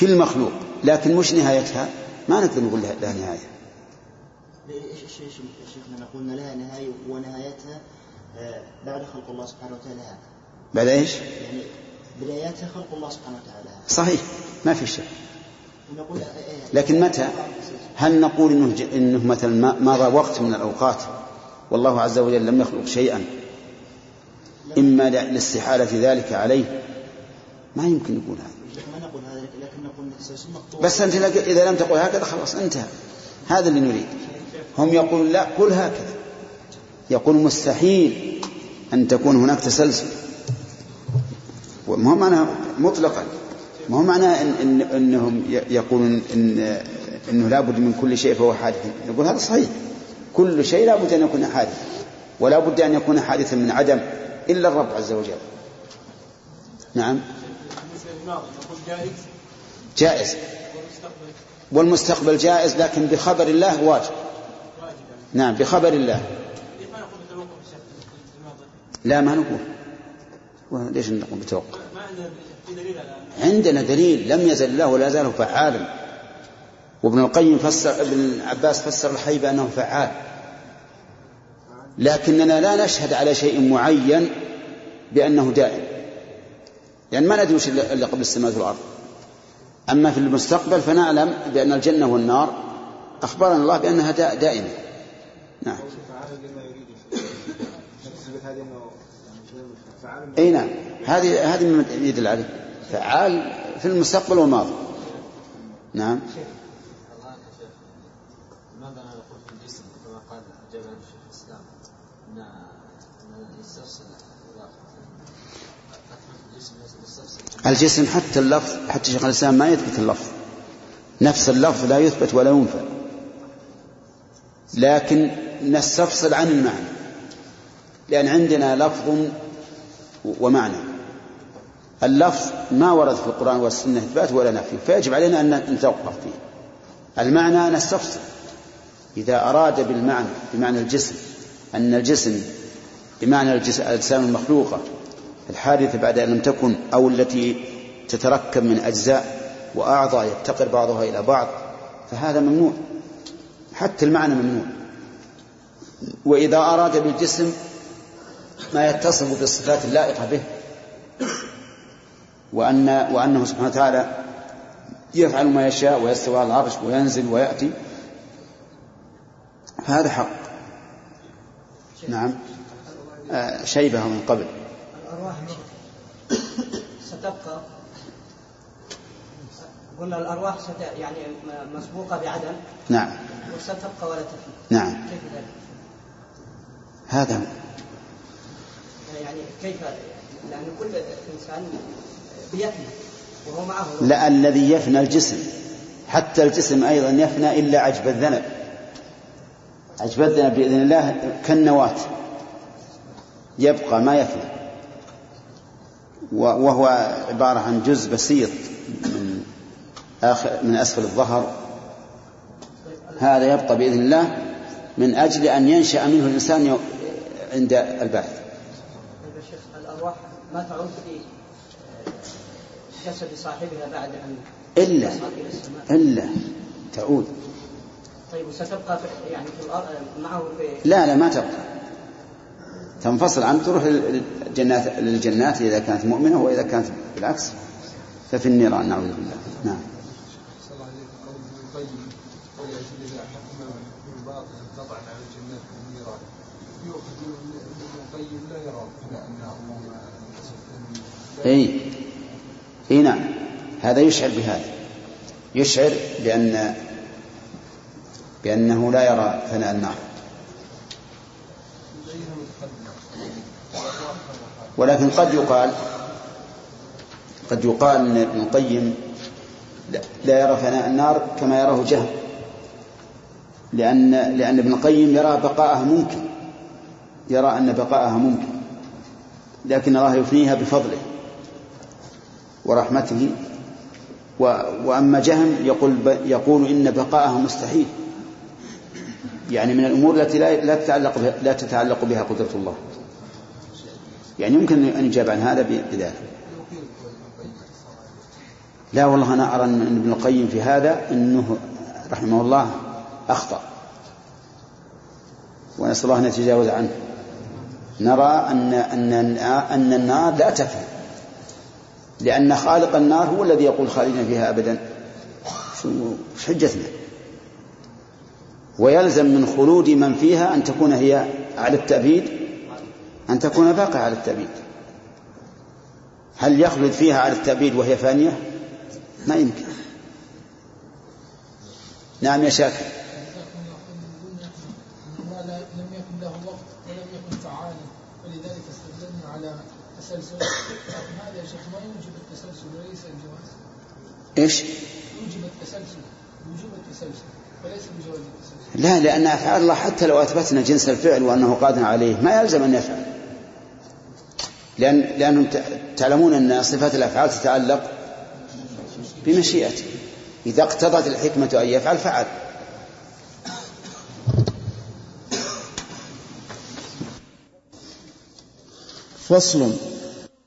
كل مخلوق لكن مش نهايتها؟ ما نقدر نقول لها نهاية. إيش إيش إيش شيخنا نقول؟ إن لها نهاية ونهايتها آه، بعد خلق الله سبحانه وتعالى لها. بعد إيش؟ يعني بداياتها خلق الله سبحانه وتعالى صحيح. ما في آه، لكن متى؟ هل نقول إنه, إنه مثلا مضى وقت من الأوقات؟ والله عز وجل لم يخلق شيئا. إما لاستحالة ذلك عليه. ما يمكن نقول هذا. ما نقول هذا لكن نقول بس أنت إذا لم تقل هكذا خلاص انتهى. هذا اللي نريد. هم يقولون لا قل هكذا. يقول مستحيل أن تكون هناك تسلسل. هو معنى مطلقا. ما هو معنى إن إن أنهم ي- يقولون إن أنه لابد من كل شيء فهو حادث؟ نقول هذا صحيح. كل شيء لابد أن يكون حادثا ولا بد أن يكون حادثا من عدم إلا الرب عز وجل. نعم. جائز. والمستقبل جائز لكن بخبر الله واجب. نعم بخبر الله. لا ما نقول. ليش نقول بتوقع؟ عندنا دليل لم يزل الله ولا زال فعالا. وابن القيم فسر ابن عباس فسر الحي بأنه فعال. لكننا لا نشهد على شيء معين بأنه دائم. يعني ما ندري وش إلا قبل السماوات والأرض. أما في المستقبل فنعلم بأن الجنة والنار أخبرنا الله بأنها دا- دائمة. نعم. أي نعم. هذه هذه مما يدل عليه فعال في المستقبل والماضي نعم. لا نقول في الجسم كما قال أثبت الجسم حتى اللفظ حتى شيخ الإسلام ما يثبت اللفظ. نفس اللفظ لا يثبت ولا ينفى. لكن نستفصل عن المعنى. لأن عندنا لفظ ومعنى. اللفظ ما ورد في القرآن والسنة إثبات ولا نفي. فيجب علينا أن نتوقف فيه. المعنى نستفصل إذا أراد بالمعنى بمعنى الجسم أن الجسم بمعنى الأجسام المخلوقة الحادثة بعد أن لم تكن أو التي تتركب من أجزاء وأعضاء يفتقر بعضها إلى بعض فهذا ممنوع. حتى المعنى ممنوع. وإذا أراد بالجسم ما يتصف بالصفات اللائقة به. وأن وأنه سبحانه وتعالى يفعل ما يشاء ويستوى على العرش وينزل ويأتي. فهذا حق. نعم. آه، شيبة من قبل. الأرواح ستبقى. قلنا الأرواح ست يعني م- مسبوقة بعدم. نعم. وستبقى ولا تفنى نعم. كيف ذلك؟ هذا. يعني كيف لأن كل بيفنى وهو معه. لا الذي يفنى الجسم. حتى الجسم أيضا يفنى إلا عجب الذنب. عجب الذنب بإذن الله كالنواة. يبقى ما يفنى. وهو عبارة عن جزء بسيط من آخر من أسفل الظهر. هذا يبقى بإذن الله من أجل أن ينشأ منه الإنسان عند البعث طيب يا شيخ الارواح ما تعود في جسد صاحبها بعد أن إلا تصعد إلى السماء؟ إلا تعود. طيب وستبقى في يعني في الأرض معه في لا لا ما تبقى. تنفصل عنه تروح للجنات للجنات إذا كانت مؤمنة وإذا كانت بالعكس. ففي النيران نعوذ بالله. نعم. يؤخذ من ابن القيم لا يرى النار اي اي نعم. هذا يشعر بهذا. يشعر بأن بأنه لا يرى ثناء النار. ولكن قد يقال قد يقال أن ابن القيم لا- يرى فناء النار كما يراه جهم. لأن لأن ابن القيم يرى بقاءها ممكن. يرى أن بقاءها ممكن. لكن الله يفنيها بفضله. ورحمته. وأما جهم يقول يقول إن بقاءها مستحيل. يعني من الأمور التي لا لا تتعلق بها لا تتعلق بها قدرة الله. يعني يمكن أن يجاب عن هذا بذلك. لا والله أنا أرى أن ابن القيم في هذا أنه رحمه الله أخطأ. ونسأل الله أن يتجاوز عنه. نرى أن أن أن النار لا تفنى. لأن خالق النار هو الذي يقول خالدين فيها أبدا. حجتنا؟ ويلزم من خلود من فيها أن تكون هي على التأبيد أن تكون باقية على التأبيد. هل يخلد فيها على التأبيد وهي فانية؟ ما يمكن. نعم يا شاكر ما لا- لم يكن له وقت ولم يكن فعالا ولذلك استدللنا على تسلسل لكن هذا يا شيخ ما يوجب إيش؟ يوجب التسلسل وجوب التسلسل وليس بجواز التسلسل لا لأن أفعال الله حتى لو أثبتنا جنس الفعل وأنه قادر عليه ما يلزم أن يفعل. لأن لأنهم تعلمون أن صفات الأفعال تتعلق بمشيئته. إذا اقتضت الحكمة أن يفعل فعل. فصل.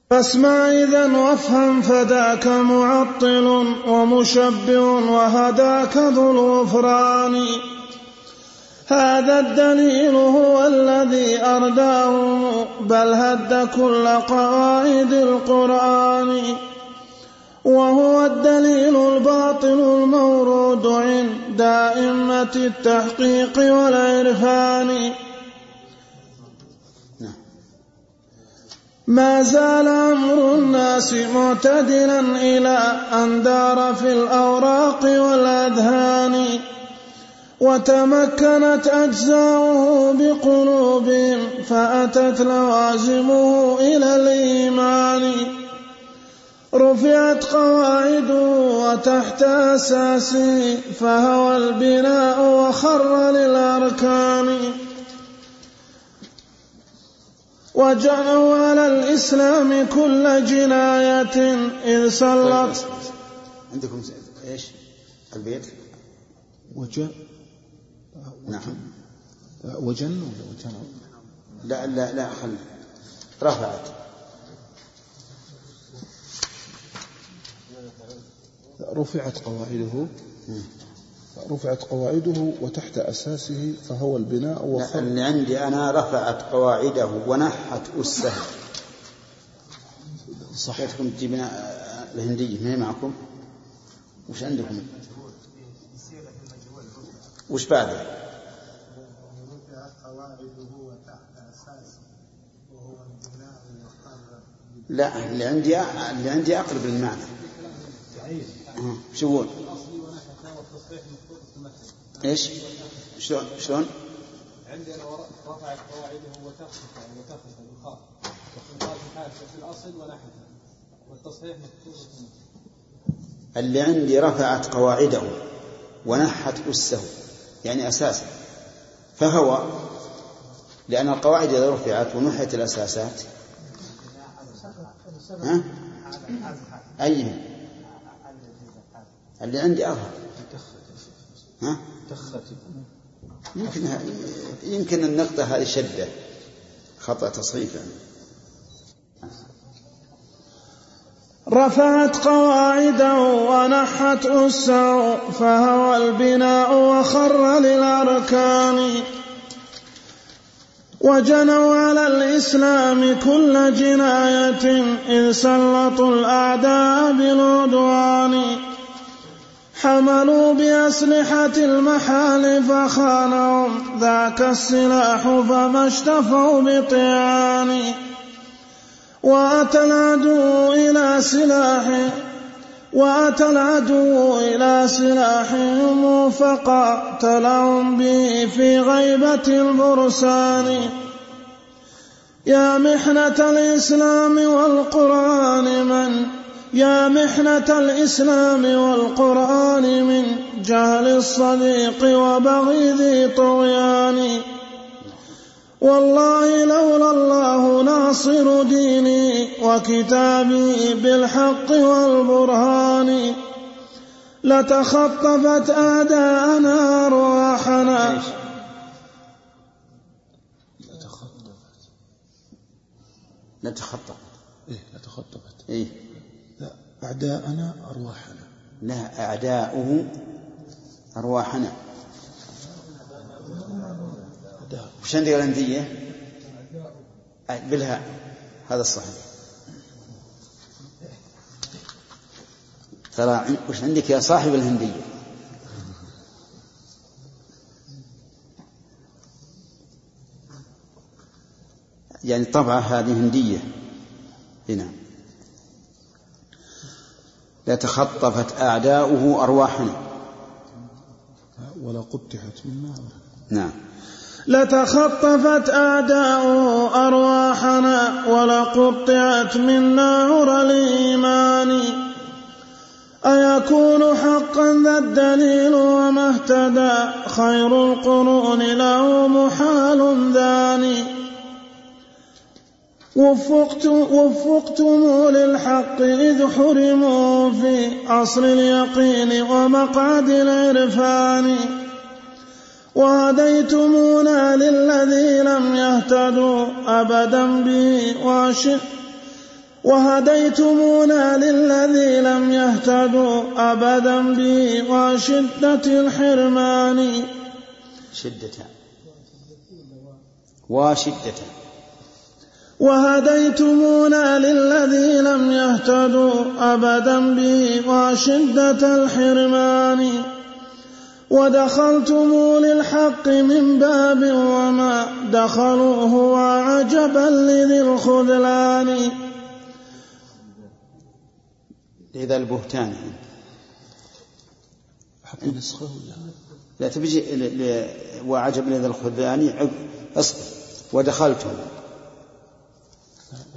فاسمع إذا وافهم فذاك معطل ومشبه وهداك ذو الغفران. هذا الدليل هو الذي أرداه بل هد كل قواعد القرآن. وهو الدليل الباطل المورود عند أئمة التحقيق والعرفان. ما زال أمر الناس معتدلا إلى أن دار في الأوراق والأذهان وتمكنت أجزاؤه بقلوبهم فأتت لوازمه إلى الإيمان. رفعت قواعده وتحت أساسه فهوى البناء وخر للأركان. وجعلوا على الإسلام كل جناية إذ سلط. عندكم إيش؟ البيت؟ وجن. نعم. وجن ولا وجن؟ لا لا لا خل رفعت رفعت قواعده. رفعت قواعده وتحت أساسه فهو البناء لا وخر اللي عندي أنا رفعت قواعده ونحت أسه. صح. ليتكم تجيبون الهندية ما هي معكم؟ وش عندكم؟ وش بعده لا اللي عندي اللي عندي أقرب للمعنى. آه، إيش؟ شلون شلون؟ عندي أنا رفعت قواعده وتخفف وتخفف بالخاف وقال في الأصل ونحته والتصحيح التمثل اللي عندي رفعت قواعده ونحت أسه يعني أساسه فهو لأن القواعد إذا رفعت ونحت الأساسات ها؟ أي اللي عندي أظهر ها؟ يمكن يمكن النقطة هذه شدة خطأ يعني. رفعت قواعده ونحت أسه فهوى البناء وخر للأركان. وجنوا على الإسلام كل جناية إذ سلطوا الأعداء بالعدوان. حملوا بأسلحة المحال فخانهم ذاك السلاح فما اشتفوا بطعان. وأتى العدو إلى سلاح وأتى العدو إلى سلاحهم فقاتلهم به في غيبة البرسان. يا محنة الإسلام والقرآن من يا محنة الإسلام والقرآن من جهل الصديق وبغي ذي طغيان. والله لولا الله ناصر ديني وكتابي بالحق والبرهان. لتخطفت أعداءنا أرواحنا. نتخطى إيه لتخطفت. إيه. أعداءنا أرواحنا. لا أعداؤه أرواحنا. وش عندك الهندية؟ بالهاء هذا الصحيح. ترى وش عندك يا صاحب الهندية؟ يعني الطبعة هذه هندية هنا. لتخطفت أعداؤه أرواحنا. ولا قطعت من نار نعم. لتخطفت أعداؤه أرواحنا ولقطعت منا عرى الإيمان. أيكون حقا ذا الدليل وما اهتدى؟ خير القرون له محال ذاني وفقت وفقتم للحق إذ حرموا في عصر اليقين ومقعد العرفان. وهديتمونا للذي لم يهتدوا أبدا به وش وهديتمونا للذي لم يهتدوا أبدا به وشدة الحرمان. شدة. وشدة وهديتمونا للذي لم يهتدوا أبدا به وشدة الحرمان. ودخلتم للحق من باب وما دخلوه وعجبا لذي الخذلان. إذا البهتان. نسخه ولا لا؟ تبجي ل- ل- وعجب لذا الخذلان عب اصبر. ودخلتم.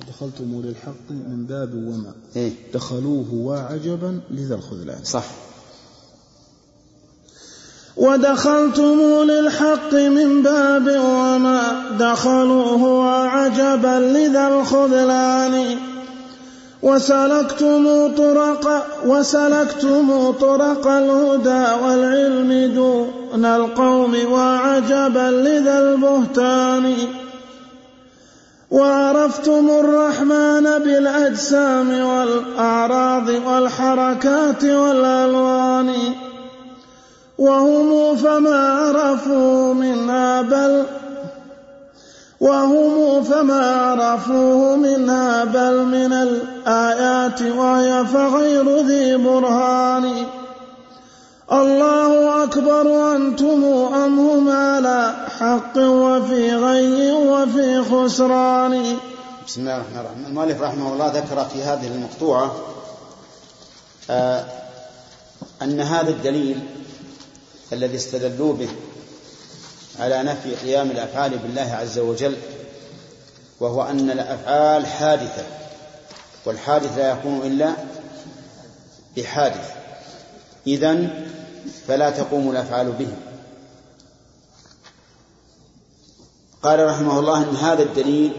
دخلتم للحق من باب وما. إيه. دخلوه وعجبا لذا الخذلان. صح. ودخلتم للحق من باب وما. دخلوه وعجبا لذا الخذلان. وسلكتم طرق وسلكتم طرق الهدى والعلم دون القوم وعجبا لذا البهتان. وعرفتم الرحمن بالأجسام والأعراض والحركات والألوان وهم فما عرفوا منها بل وهم فما عرفوه منها بل من الآيات وهي فغير ذي برهان الله أكبر أنتم أم هم على حق وفي غي وفي خسران. بسم الله الرحمن الرحيم. المؤلف رحمه الله ذكر في هذه المقطوعة آه أن هذا الدليل الذي استدلوا به على نفي قيام الأفعال بالله عز وجل وهو أن الأفعال حادثة والحادث لا يكون إلا بحادث. إذن فلا تقوم الأفعال به. قال رحمه الله أن هذا الدليل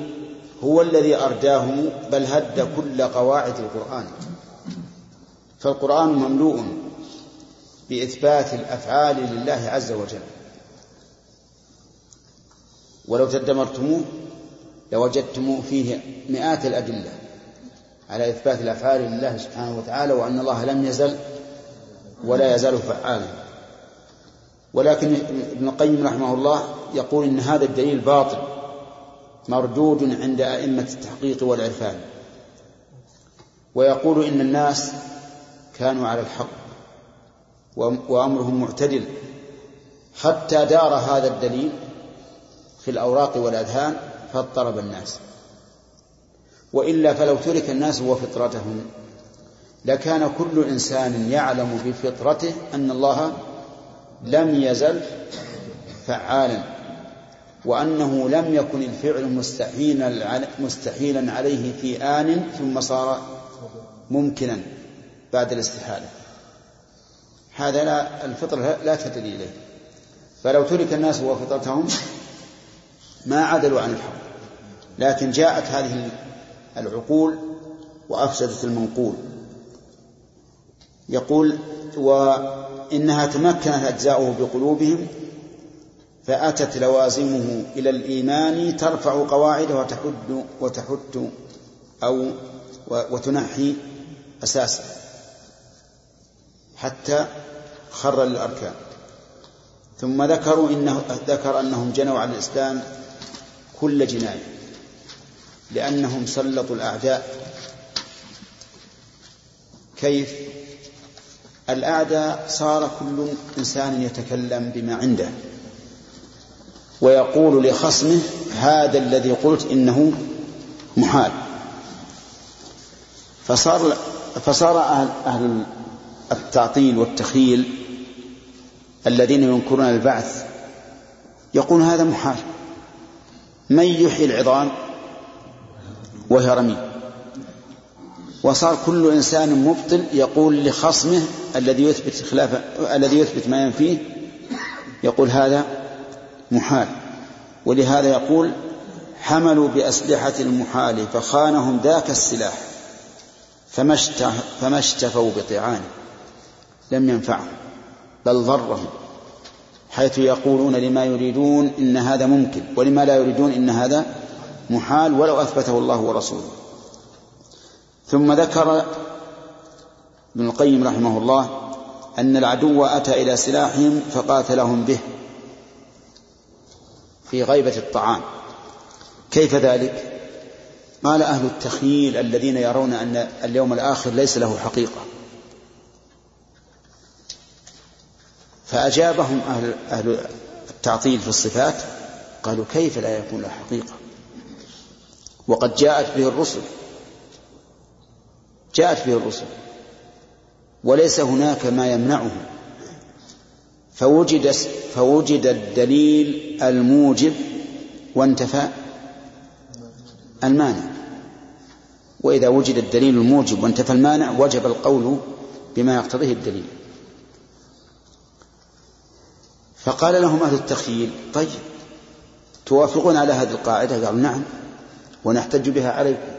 هو الذي أرداه بل هد كل قواعد القرآن. فالقرآن مملوء بإثبات الأفعال لله عز وجل. ولو تدمرتموه لوجدتم فيه مئات الأدلة على إثبات الأفعال لله سبحانه وتعالى وأن الله لم يزل ولا يزال فعالا. ولكن ابن القيم رحمه الله يقول إن هذا الدليل باطل مردود عند أئمة التحقيق والعرفان. ويقول إن الناس كانوا على الحق وأمرهم معتدل حتى دار هذا الدليل في الأوراق والأذهان فاضطرب الناس. وإلا فلو ترك الناس وفطرتهم لكان كل إنسان يعلم بفطرته أن الله لم يزل فعالا وأنه لم يكن الفعل مستحيلا عليه في آن ثم صار ممكنا بعد الاستحالة. هذا لا الفطرة لا تدري إليه. فلو ترك الناس وفطرتهم ما عدلوا عن الحق. لكن جاءت هذه العقول وأفسدت المنقول. يقول وإنها تمكنت أجزاؤه بقلوبهم فأتت لوازمه إلى الإيمان ترفع قواعده وتحد وتحت أو وتنحي أساسه حتى خر للأركان ثم ذكروا إنه ذكر أنهم جنوا على الإسلام كل جناية لأنهم سلطوا الأعداء. كيف؟ الأعداء صار كل إنسان يتكلم بما عنده ويقول لخصمه هذا الذي قلت إنه محال. فصار فصار أهل, أهل التعطيل والتخيل الذين ينكرون البعث يقول هذا محال. من يحيي العظام وهي رميم؟ وصار كل إنسان مبطل يقول لخصمه الذي يثبت خلاف الذي يثبت ما ينفيه يقول هذا محال. ولهذا يقول حملوا بأسلحة المحال فخانهم ذاك السلاح فما اشتفوا بطعانه لم ينفعهم بل ضرهم حيث يقولون لما يريدون إن هذا ممكن ولما لا يريدون إن هذا محال ولو أثبته الله ورسوله. ثم ذكر ابن القيم رحمه الله أن العدو أتى إلى سلاحهم فقاتلهم به في غيبة الطعام. كيف ذلك؟ قال أهل التخييل الذين يرون أن اليوم الآخر ليس له حقيقة. فأجابهم أهل, أهل التعطيل في الصفات قالوا كيف لا يكون له حقيقة؟ وقد جاءت به الرسل. جاءت به الرسل. وليس هناك ما يمنعه. فوجد فوجد الدليل الموجب وانتفى المانع. وإذا وجد الدليل الموجب وانتفى المانع وجب القول بما يقتضيه الدليل. فقال لهم أهل التخييل طيب توافقون على هذه القاعدة؟ قالوا نعم ونحتج بها عليكم.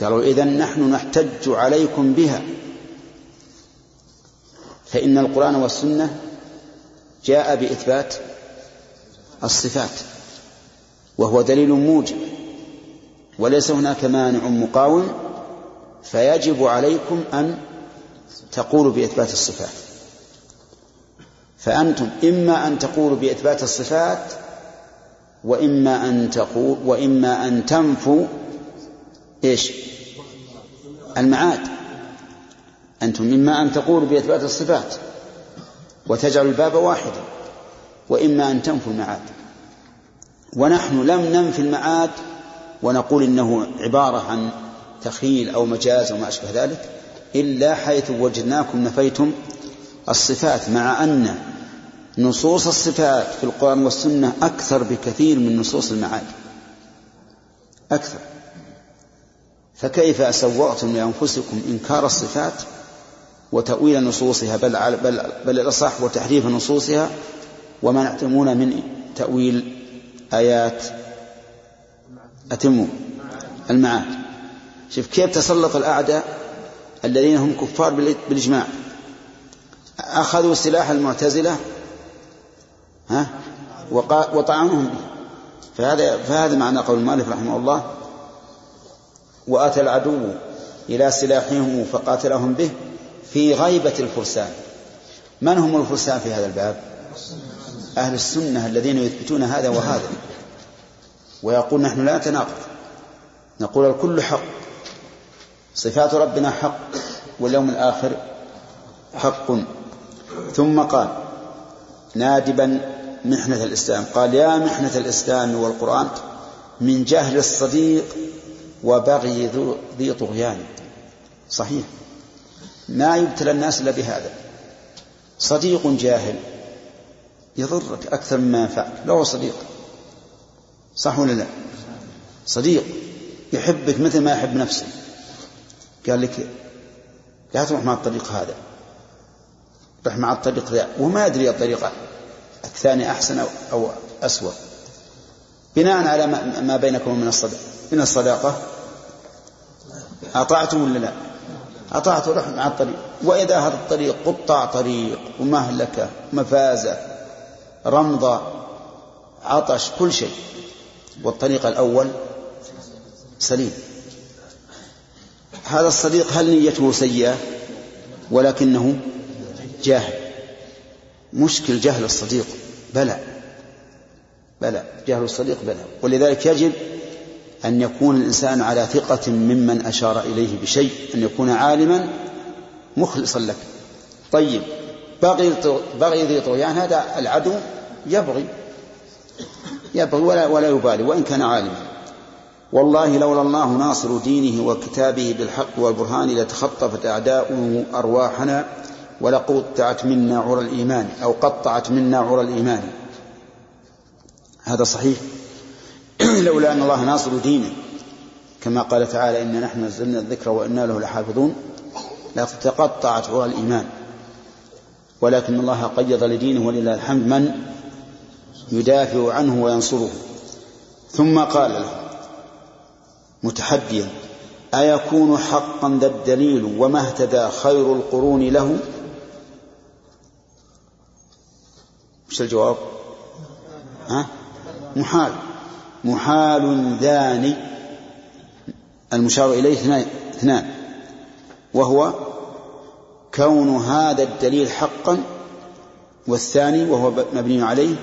قالوا إذا نحن نحتج عليكم بها. فإن القرآن والسنة جاء بإثبات الصفات وهو دليل موجب وليس هناك مانع مقاوم فيجب عليكم أن تقولوا بإثبات الصفات. فأنتم إما أن تقولوا بإثبات الصفات وإما أن تقول وإما أن تنفوا إيش؟ المعاد. أنتم إما أن تقولوا بإثبات الصفات وتجعل الباب واحدا وإما أن تنفوا المعاد. ونحن لم ننفي المعاد ونقول إنه عبارة عن تخيل أو مجاز أو ما أشبه ذلك إلا حيث وجدناكم نفيتم الصفات مع أن نصوص الصفات في القرآن والسنة أكثر بكثير من نصوص المعاد. أكثر. فكيف سوغتم لأنفسكم إنكار الصفات؟ وتأويل نصوصها بل, بل, بل الأصح وتحريف نصوصها ومنعتمون من تأويل آيات. أتموا المعاد. شوف كيف تسلط الأعداء الذين هم كفار بالإجماع؟ أخذوا سلاح المعتزلة ها؟ وطعنهم. به فهذا فهذا معنى قول المؤلف رحمه الله. وأتى العدو إلى سلاحهم فقاتلهم به. في غيبة الفرسان. من هم الفرسان في هذا الباب؟ أهل السنة الذين يثبتون هذا وهذا. ويقول نحن لا نتناقض. نقول الكل حق. صفات ربنا حق واليوم الآخر حق. ثم قال نادبا محنة الإسلام. قال يا محنة الإسلام والقرآن من جهل الصديق وبغي ذي طغيان. صحيح. ما يبتلى الناس إلا بهذا. صديق جاهل يضرك أكثر مما ينفعك لا هو صديق. صح ولا لا؟ صديق يحبك مثل ما يحب نفسه. قال لك لا تروح مع الطريق هذا. روح مع الطريق ذا. وما يدري الطريق الثاني أحسن أو أسوأ. بناء على ما بينكم من الصداقة من الصداقة. أطعتم ولا لا؟ أطعت روح مع الطريق. وإذا هذا الطريق قطع طريق ومهلكة مفازة رمضة عطش كل شيء. والطريق الأول سليم. هذا الصديق هل نيته سيئة؟ ولكنه جاهل. مشكل جهل الصديق. بلى. بلى. جهل الصديق بلى. ولذلك يجب أن يكون الإنسان على ثقة ممن أشار إليه بشيء أن يكون عالما مخلصا لك. طيب بغي بغي ذي طغيان هذا العدو يبغي يبغي ولا ولا يبالي وإن كان عالما. والله لولا الله ناصر دينه وكتابه بالحق والبرهان لتخطفت أعداؤه أرواحنا ولقطعت منا عرى الإيمان أو قطعت منا عرى الإيمان. هذا صحيح؟ لولا أن الله ناصر دينه. كما قال تعالى إنا نحن نزلنا الذكر وإنا له لحافظون. لتقطعت عرى الإيمان. ولكن الله قيض لدينه ولله الحمد من يدافع عنه وينصره. ثم قال له متحديا أيكون حقا ذا الدليل وما اهتدى خير القرون له؟ وش الجواب؟ ها؟ محال. محال ذاني المشار إليه اثنان وهو كون هذا الدليل حقا والثاني وهو مبني عليه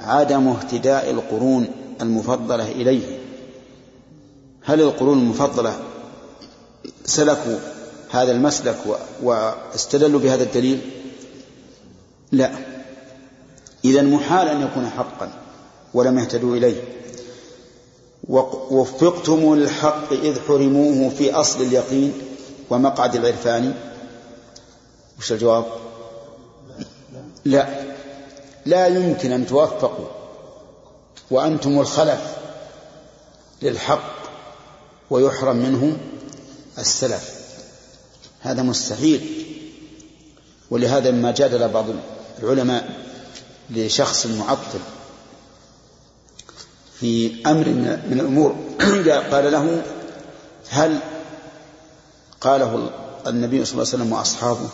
عدم اهتداء القرون المفضلة إليه. هل القرون المفضلة سلكوا هذا المسلك واستدلوا بهذا الدليل؟ لا. إذا محال أن يكون حقا. ولم يهتدوا إليه. ووفقتم للحق إذ حرموه في أصل اليقين ومقعد العرفان. وش الجواب؟ لا. لا يمكن أن توفقوا وأنتم الخلف للحق ويحرم منه السلف. هذا مستحيل. ولهذا ما جادل بعض العلماء لشخص معطل في أمر من الأمور. قال له هل قاله النبي صلى الله عليه وسلم وأصحابه؟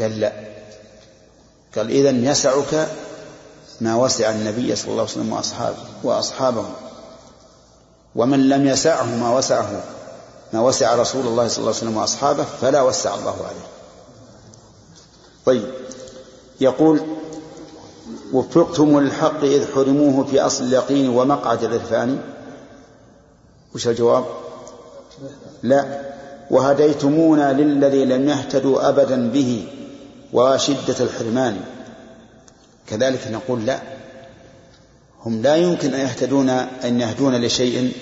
قال لا. قال إذا يسعك ما وسع النبي صلى الله عليه وسلم وأصحابه وأصحابه ومن لم يسعه ما وسعه ما وسع رسول الله صلى الله عليه وسلم وأصحابه فلا وسع الله عليه. طيب يقول وفقتم للحق إذ حرموه في أصل اليقين ومقعد العرفان. وش الجواب؟ لا. وهديتمونا للذي لم يهتدوا أبدا به وشدة الحرمان. كذلك نقول لا. هم لا يمكن أن يهتدون أن يهدون لشيء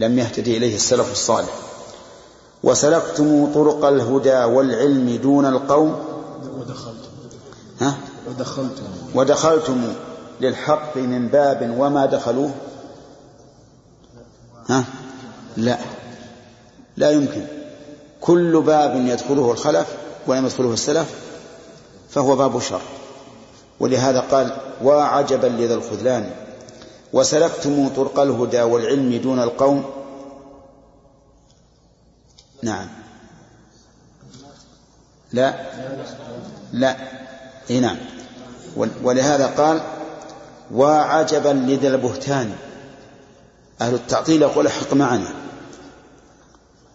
لم يهتدي إليه السلف الصالح. وسلكتم طرق الهدى والعلم دون القوم. ودخلتم. ها؟ ودخلتم. ودخلتم للحق من باب وما دخلوه؟ ها؟ لا. لا يمكن. كل باب يدخله الخلف ولم يدخله السلف فهو باب شر. ولهذا قال وعجبا لذا الخذلان. وسلكتم طرق الهدى والعلم دون القوم. نعم. لا. لا. اي نعم. ولهذا قال وعجبا لذا البهتان. أهل التعطيل يقول احق معنا.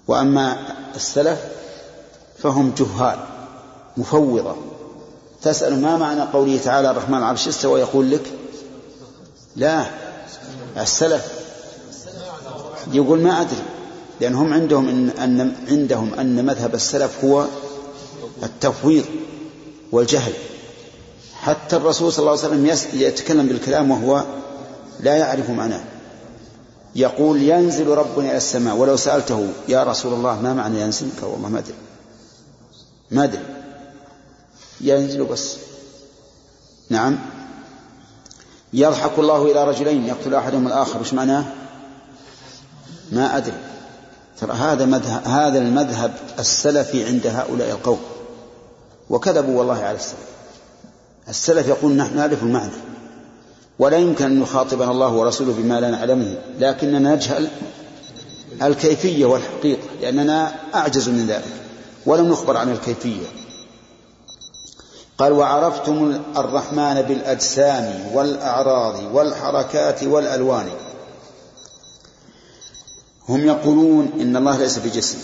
وأما السلف فهم جهال مفوضة. تسأل ما معنى قوله تعالى الرحمن العرش؟ استوى يقول لك؟ لا السلف يقول ما أدري لأنهم عندهم إن, أن عندهم أن مذهب السلف هو التفويض والجهل. حتى الرسول صلى الله عليه وسلم يتكلم بالكلام وهو لا يعرف معناه. يقول ينزل ربنا إلى السماء. ولو سألته يا رسول الله ما معنى ينزل؟ قال والله ما أدري. ما أدري. ينزل بس. نعم. يضحك الله إلى رجلين. يقتل أحدهم الآخر. وش معناه؟ ما أدري. ترى هذا مذهب هذا المذهب السلفي عند هؤلاء القوم. وكذبوا والله على السلف. السلف يقول نحن نعرف المعنى. ولا يمكن أن يخاطبنا الله ورسوله بما لا نعلمه لكننا نجهل الكيفية والحقيقة لأننا أعجز من ذلك. ولم نخبر عن الكيفية. قال وعرفتم الرحمن بالأجسام والأعراض والحركات والألوان. هم يقولون إن الله ليس بجسم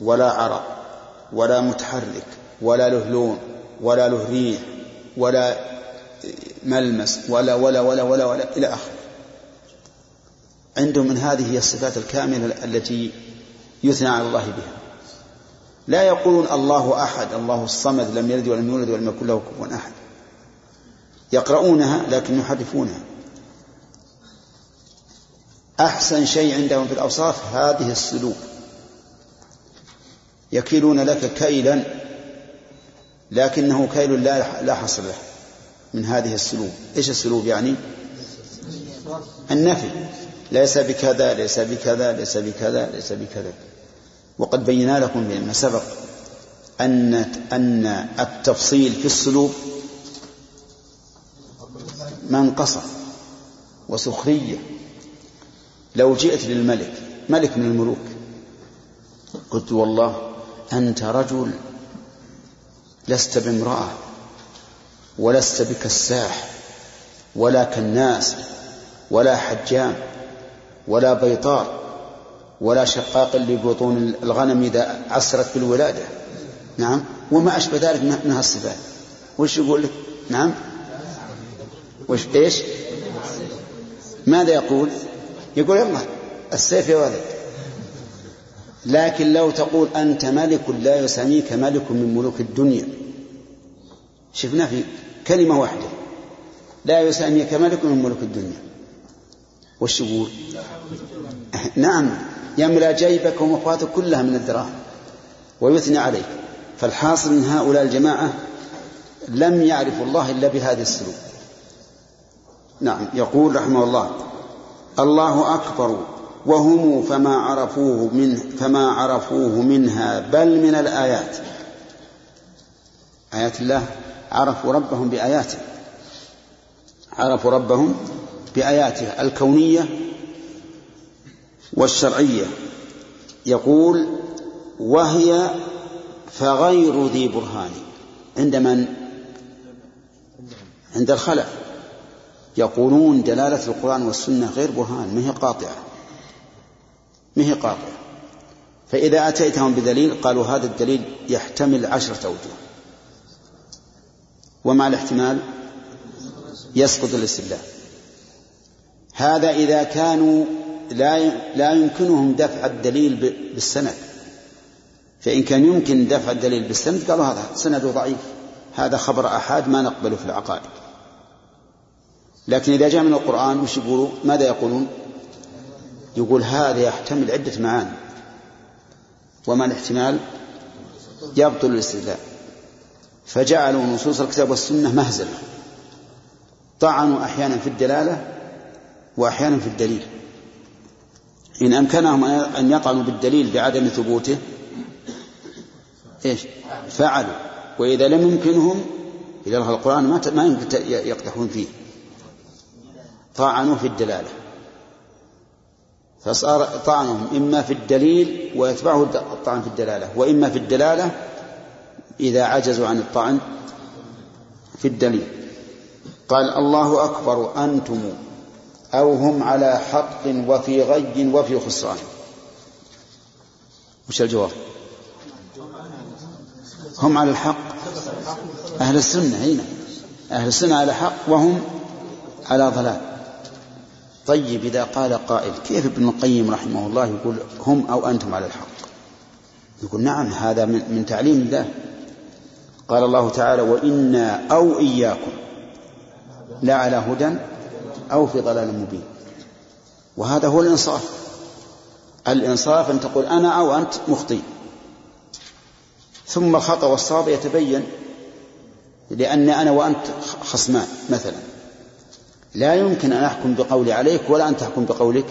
ولا عرق ولا متحرك ولا له لون ولا له ريح ولا ملمس ولا ولا ولا ولا, ولا إلى آخره. عندهم من هذه هي الصفات الكاملة التي يثنى على الله بها. لا يقولون الله أحد الله الصمد لم يلد ولم يولد ولم يكن له كفوا أحد. يقرؤونها لكن يحرفونها. أحسن شيء عندهم في الأوصاف هذه السلوك. يكيلون لك كيلا لكنه كيل لا لا حصر له من هذه السلوب. إيش السلوب يعني؟ النفي. ليس بكذا ليس بكذا ليس بكذا ليس بكذا. وقد بينا لكم فيما سبق أن أن التفصيل في السلوب منقصة وسخرية. لو جئت للملك ملك من الملوك قلت والله أنت رجل لست بامرأة ولست بكساح ولا كناس ولا حجام ولا بيطار ولا شقاق لبطون الغنم إذا عسرت بالولادة. نعم؟ وما أشبه ذلك من هالصفات. وش يقول لك؟ نعم؟ وش إيش؟ ماذا يقول؟ يقول يلا السيف يا ولد. لكن لو تقول أنت ملك لا يسميك ملك من ملوك الدنيا. شفنا في كلمة واحدة. لا يسميك ملك من ملوك الدنيا. وش يقول؟ نعم يملأ جيبك ومخاطك كلها من الدراهم ويثني عليك. فالحاصل من هؤلاء الجماعة لم يعرفوا الله إلا بهذه السلوك. نعم يقول رحمه الله الله أكبر وهم فما عرفوه من فما عرفوه منها بل من الآيات. آيات الله عرفوا ربهم بآياته. عرفوا ربهم بآياته الكونية والشرعية. يقول وهي فغير ذي برهان. عند من؟ عند الخلف يقولون دلالة القرآن والسنة غير برهان ما هي قاطعة. ما هي قاطعة فإذا أتيتهم بدليل قالوا هذا الدليل يحتمل عشرة أوجه. ومع الاحتمال يسقط الاستدلال. هذا إذا كانوا لا لا يمكنهم دفع الدليل بالسند. فإن كان يمكن دفع الدليل بالسند قالوا هذا سنده ضعيف. هذا خبر أحاد ما نقبله في العقائد. لكن إذا جاء من القرآن وش يقولوا؟ ماذا يقولون؟ يقول هذا يحتمل عدة معاني. وما الاحتمال؟ يبطل الاستدلال. فجعلوا نصوص الكتاب والسنة مهزلة. طعنوا أحيانا في الدلالة وأحيانا في الدليل. إن أمكنهم أن يطعنوا بالدليل بعدم ثبوته إيش؟ فعلوا. وإذا لم يمكنهم إذا القرآن ما ما يمكن يقدحون فيه. طعنوا في الدلالة. فصار طعنهم إما في الدليل ويتبعه الطعن في الدلالة وإما في الدلالة إذا عجزوا عن الطعن في الدليل. قال الله أكبر أنتم أو هم على حق وفي غي وفي خسران. وش الجواب؟ هم على الحق. أهل السنة هنا. أهل السنة على حق وهم على ضلال. طيب إذا قال قائل كيف ابن القيم رحمه الله يقول هم أو أنتم على الحق؟ يقول نعم هذا من, تعليم الله. قال الله تعالى وإنا أو إياكم لعلى هدى أو في ضلال مبين. وهذا هو الإنصاف. الإنصاف أن تقول أنا أو أنت مخطئ. ثم الخطأ والصواب يتبين لأن أنا وأنت خصمان مثلا. لا يمكن أن أحكم بقولي عليك ولا أن تحكم بقولك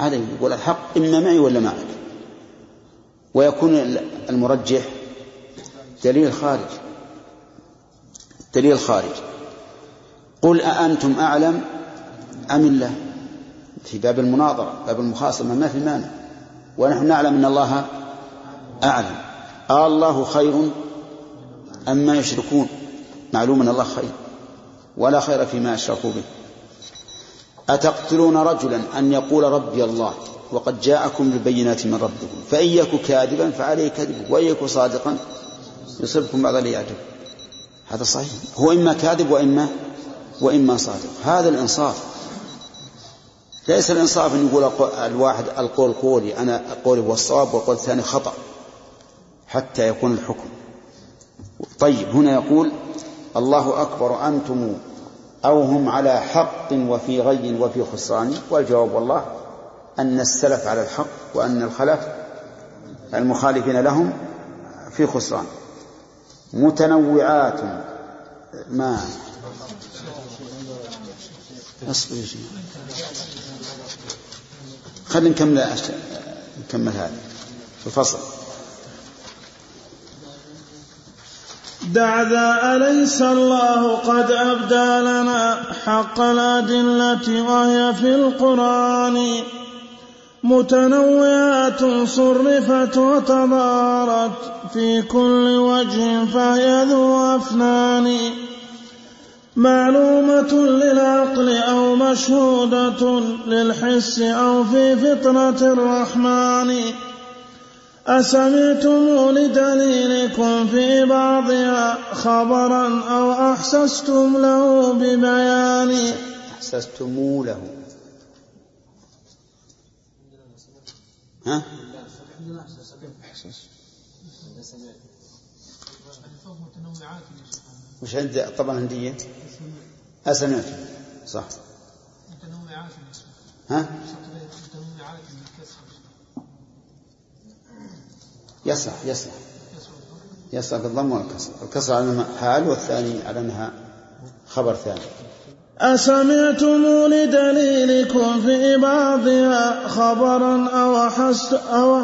علي يقول الحق إما معي ولا معك. ويكون المرجح دليل خارج. دليل خارج. قل أأنتم أعلم أم الله؟ في باب المناظرة باب المخاصمة ما في مانع. ونحن نعلم أن الله أعلم. آه الله خير أما يشركون؟ معلوم أن الله خير. ولا خير فيما أشركوا به. أتقتلون رجلا أن يقول ربي الله وقد جاءكم بالبينات من ربكم فإن يك كاذبا فعليه كذبه وإن يك صادقا يصبكم بعض يعجب هذا صحيح. هو إما كاذب وإما وإما صادق. هذا الإنصاف. ليس الإنصاف أن يقول الواحد القول قولي أنا قولي هو الصواب والقول الثاني خطأ. حتى يكون الحكم. طيب هنا يقول الله أكبر أنتم أو هم على حق وفي غي وفي خسران؟ والجواب والله أن السلف على الحق وأن الخلف المخالفين لهم في خسران. متنوعات. ما؟ اصبر يا شيخ. خلينا نكمل نكمل هذا الفصل. دع ذا أليس الله قد أبدى لنا حق الأدلة وهي في القرآن؟ متنوعات صرفت وتبارت في كل وجه فهي ذو أفنان. معلومة للعقل أو مشهودة للحس أو في فطرة الرحمن. أسمعتم لدليلكم في بعضها خبرا أو أحسستم له ببيان أحسستم له ها؟ وش عند الطبعة الهندية؟ أسمعتم صح متنوعات ها؟ متنوعات بالكسر يصلح يصلح يصلح بالضم والكسر. الكسر على أنها حال والثاني على أنها خبر ثاني. أسمعتم لدليلكم في بعضها خبرا أو أحست أو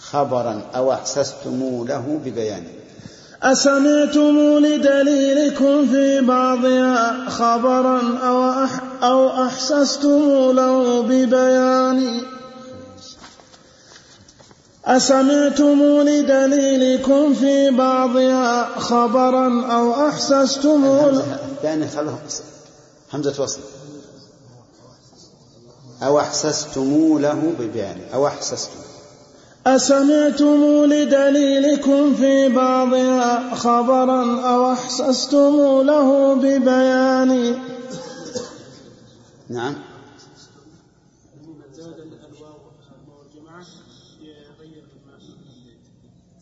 خبرا أو أحسستم له ببيانه أسمعتم لدليلكم في بعضها خبرا أو, أح أو أحسستم له ببيان. أسمعتم لدليلكم في بعضها خبرا أو أحسستم؟ له يعني خلوه همزة وصل أو أحسستم له ببيانه. أو أحسستم. أسمعتم لدليلكم في بعضها خبرا أو أحسستم له ببيان نعم.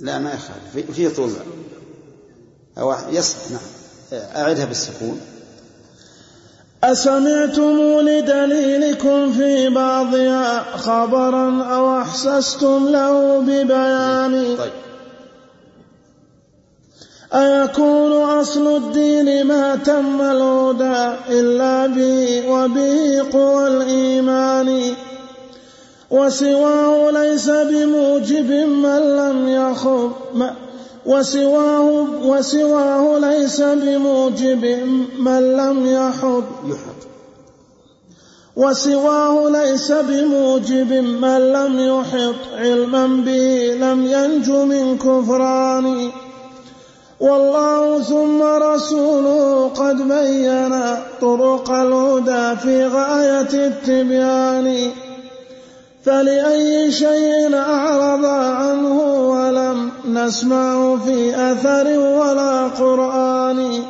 لا ما يخالف. في- في طول. أو يصح نعم. أعدها بالسكون. أسمعتم لدليلكم في بعضها خبرا أو أحسستم له ببيان. طيب. أيكون أصل الدين ما تم الهدى إلا به وبه قوى الإيمان؟ وسواه ليس بموجب من لم يخب. وسواه وسواه ليس بموجب من لم يحب يحب وسواه ليس بموجب من لم يحط. علما به لم ينج من كفران. والله ثم رسوله قد بينا طرق الهدى في غاية التبيان. فلأي شيء أعرض عنه ولم نسمع في أثر ولا قرآن.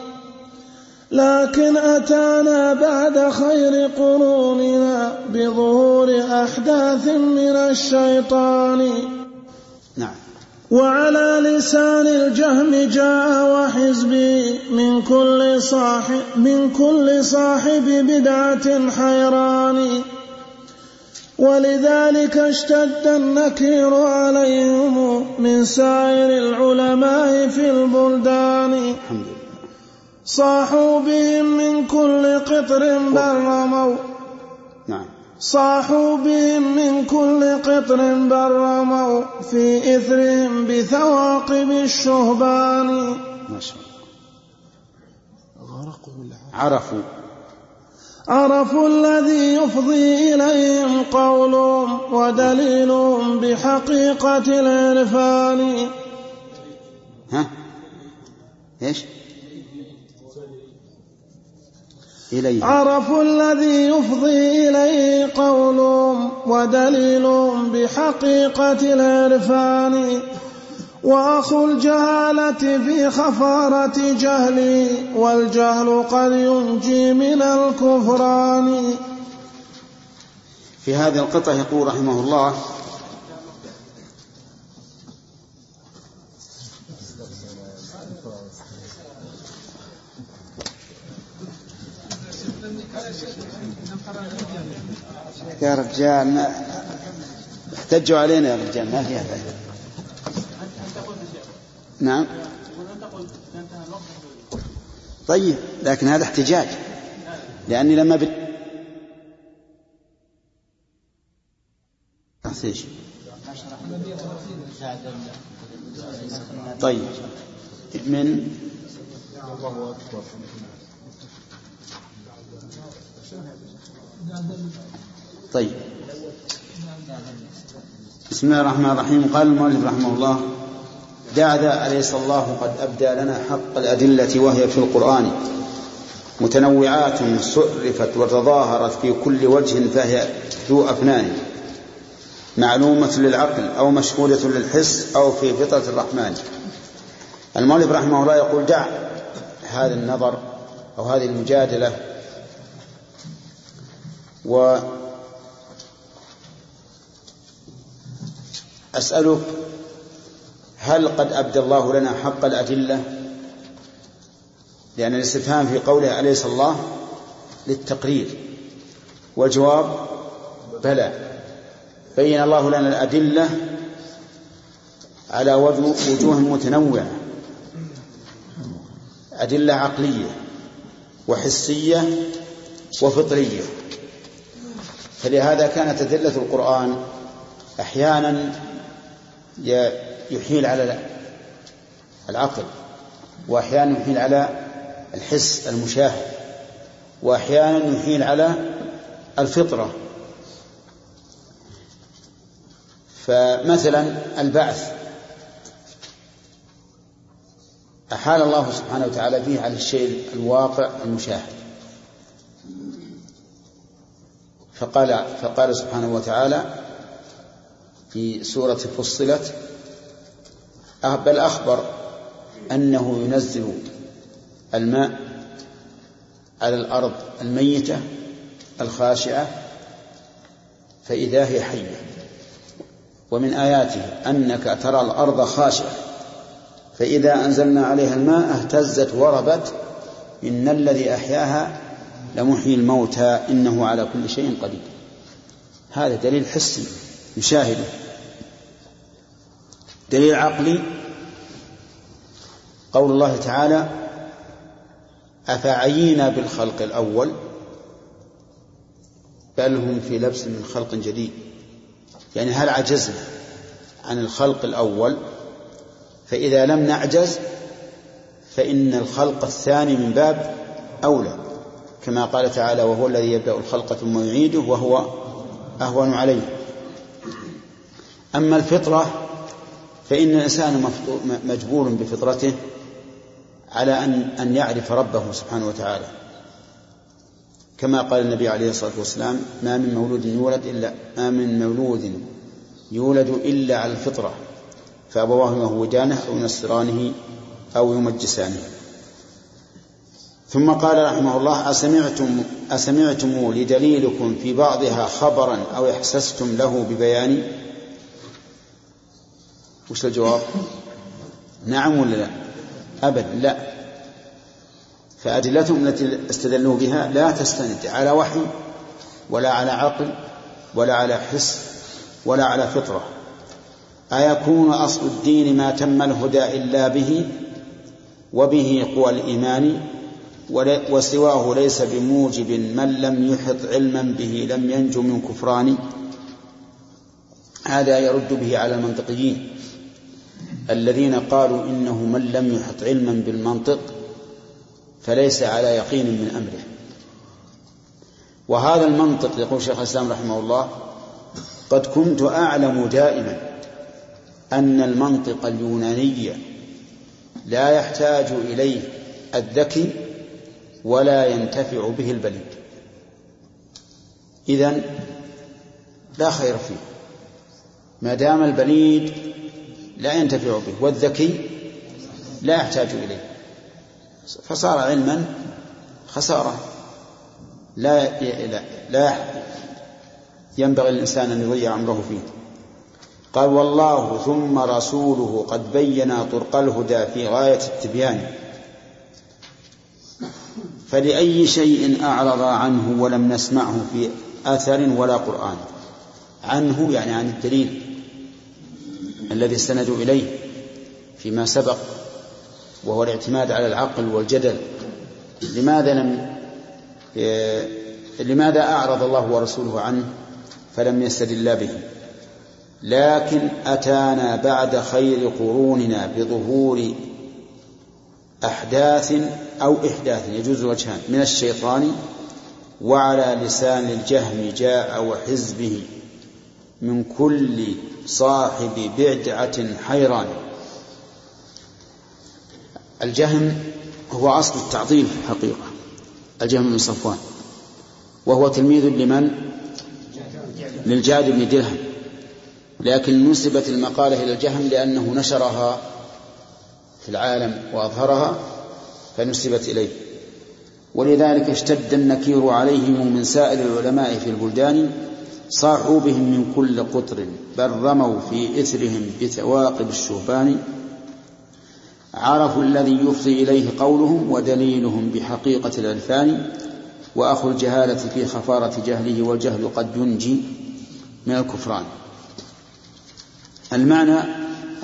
لكن أتانا بعد خير قروننا بظهور أحداث من الشيطان. نعم. وعلى لسان الجهم جاء وحزبي من كل صاحب من كل صاحب بدعة حيران. ولذلك اشتد النكير عليهم من سائر العلماء في البلدان. الحمد لله. صاحوا بهم من كل قطر بل رموا. نعم. صاحوا بهم من كل قطر بل رموا. في إثرهم بثواقب الشهبان. ما شاء الله. عرفوا. عرفوا الذي يفضي إليهم قولهم ودليلهم بحقيقة العرفان. ها؟ إيش؟ إليه. عرفوا الذي يفضي إليه قولهم ودليلهم بحقيقة العرفان. وأخو الجهالة في خفارة جهلي والجهل قد ينجي من الكفران. في هذه القطعة يقول رحمه الله يا رجال ما احتجوا علينا يا رجال ما فيها فائدة نعم. طيب لكن هذا احتجاج. لأني لما بت... إيش؟ طيب من طيب. بسم الله الرحمن الرحيم. قال المؤلف رحمه الله دع ذا أليس الله قد أبدى لنا حق الأدلة وهي في القرآن؟ متنوعات سرفت وتظاهرت في كل وجه فهي ذو أفنان. معلومة للعقل أو مشهودة للحس أو في فطرة الرحمن. المؤلف رحمه الله يقول دع هذا النظر أو هذه المجادلة و أسألك هل قد أبدى الله لنا حق الأدلة؟ لأن الاستفهام في قوله أليس الله للتقرير. والجواب بلى. بين الله لنا الأدلة على وجوه متنوعة. أدلة عقلية وحسية وفطرية. فلهذا كانت أدلة القرآن أحيانا يحيل على العقل وأحيانا يحيل على الحس المشاهد وأحيانا يحيل على الفطرة. فمثلا البعث. أحال الله سبحانه وتعالى به على الشيء الواقع المشاهد. فقال فقال سبحانه وتعالى في سورة فصلت بل أخبر أنه ينزل الماء على الأرض الميتة الخاشعة فإذا هي حية. ومن آياته أنك ترى الأرض خاشعة فإذا أنزلنا عليها الماء اهتزت وربت إن الذي أحياها لمحيي الموتى إنه على كل شيء قدير. هذا دليل حسي نشاهده دليل عقلي قول الله تعالى أفعينا بالخلق الأول بل هم في لبس من خلق جديد. يعني هل عجزنا عن الخلق الأول؟ فإذا لم نعجز فإن الخلق الثاني من باب أولى. كما قال تعالى وهو الذي يبدأ الخلق ثم يعيده وهو أهون عليه. أما الفطرة فإن الإنسان مجبور بفطرته على أن أن يعرف ربه سبحانه وتعالى. كما قال النبي عليه الصلاة والسلام ما من مولود يولد إلا ما من مولود يولد إلا على الفطرة فأبواه يهودانه أو ينصرانه أو يمجسانه. ثم قال رحمه الله أسمعتم أسمعتم لدليلكم في بعضها خبرا أو أحسستم له ببيان؟ وش الجواب؟ نعم ولا لا؟ أبدا لا. فأدلتهم التي استدلوا بها لا تستند على وحي ولا على عقل ولا على حس ولا على فطرة. أيكون أصل الدين ما تم الهدى إلا به وبه قوى الإيمان وسواه ليس بموجب من لم يحط علما به لم ينجو من كفران. هذا يرد به على المنطقيين. الذين قالوا إنه من لم يحط علما بالمنطق فليس على يقين من أمره. وهذا المنطق يقول شيخ الإسلام رحمه الله قد كنت أعلم دائما أن المنطق اليوناني لا يحتاج إليه الذكي ولا ينتفع به البليد. إذن لا خير فيه. ما دام البليد لا ينتفع به والذكي لا يحتاج إليه. فصار علما خسارة. لا لا ينبغي الإنسان أن يضيع عمره فيه. قال والله ثم رسوله قد بينا طرق الهدى في غاية التبيان. فلأي شيء أعرض عنه ولم نسمعه في أثر ولا قرآن. عنه يعني عن الدليل. الذي استندوا إليه فيما سبق وهو الاعتماد على العقل والجدل. لماذا لم لماذا أعرض الله ورسوله عنه فلم يستدل به؟ لكن أتانا بعد خير قروننا بظهور أحداث أو إحداث يجوز وجهان من الشيطان وعلى لسان الجهم جاء وحزبه من كل صاحب بدعة حيران. الجهم هو أصل التعظيم في الحقيقة الجهم بن صفوان. وهو تلميذ لمن؟ للجاد بن درهم. لكن نسبت المقالة إلى الجهم لأنه نشرها في العالم وأظهرها فنسبت إليه. ولذلك اشتد النكير عليهم من سائر العلماء في البلدان صاحوا بهم من كل قطر بل رموا في إثرهم بثواقب الشهبان عرفوا الذي يفضي إليه قولهم ودليلهم بحقيقة العرفان وأخو الجهالة في خفارة جهله والجهل قد ينجي من الكفران. المعنى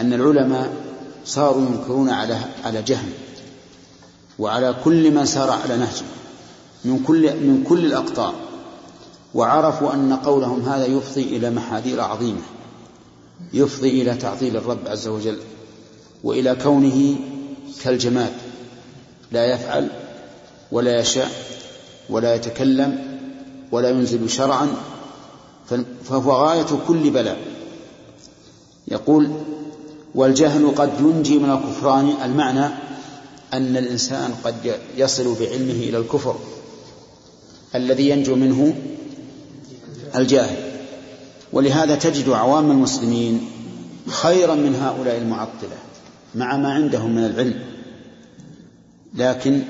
أن العلماء صاروا ينكرون على على جهم وعلى كل من سار على نهجه من كل من كل الأقطار. وعرفوا أن قولهم هذا يفضي إلى محاذير عظيمة يفضي إلى تعطيل الرب عز وجل وإلى كونه كالجماد لا يفعل ولا يشاء ولا يتكلم ولا ينزل شرعا فهو غاية كل بلاء. يقول والجهل قد ينجي من الكفران المعنى أن الإنسان قد يصل بعلمه إلى الكفر الذي ينجو منه الجاهل. ولهذا تجد عوام المسلمين خيرا من هؤلاء المعطلة مع ما عندهم من العلم لكن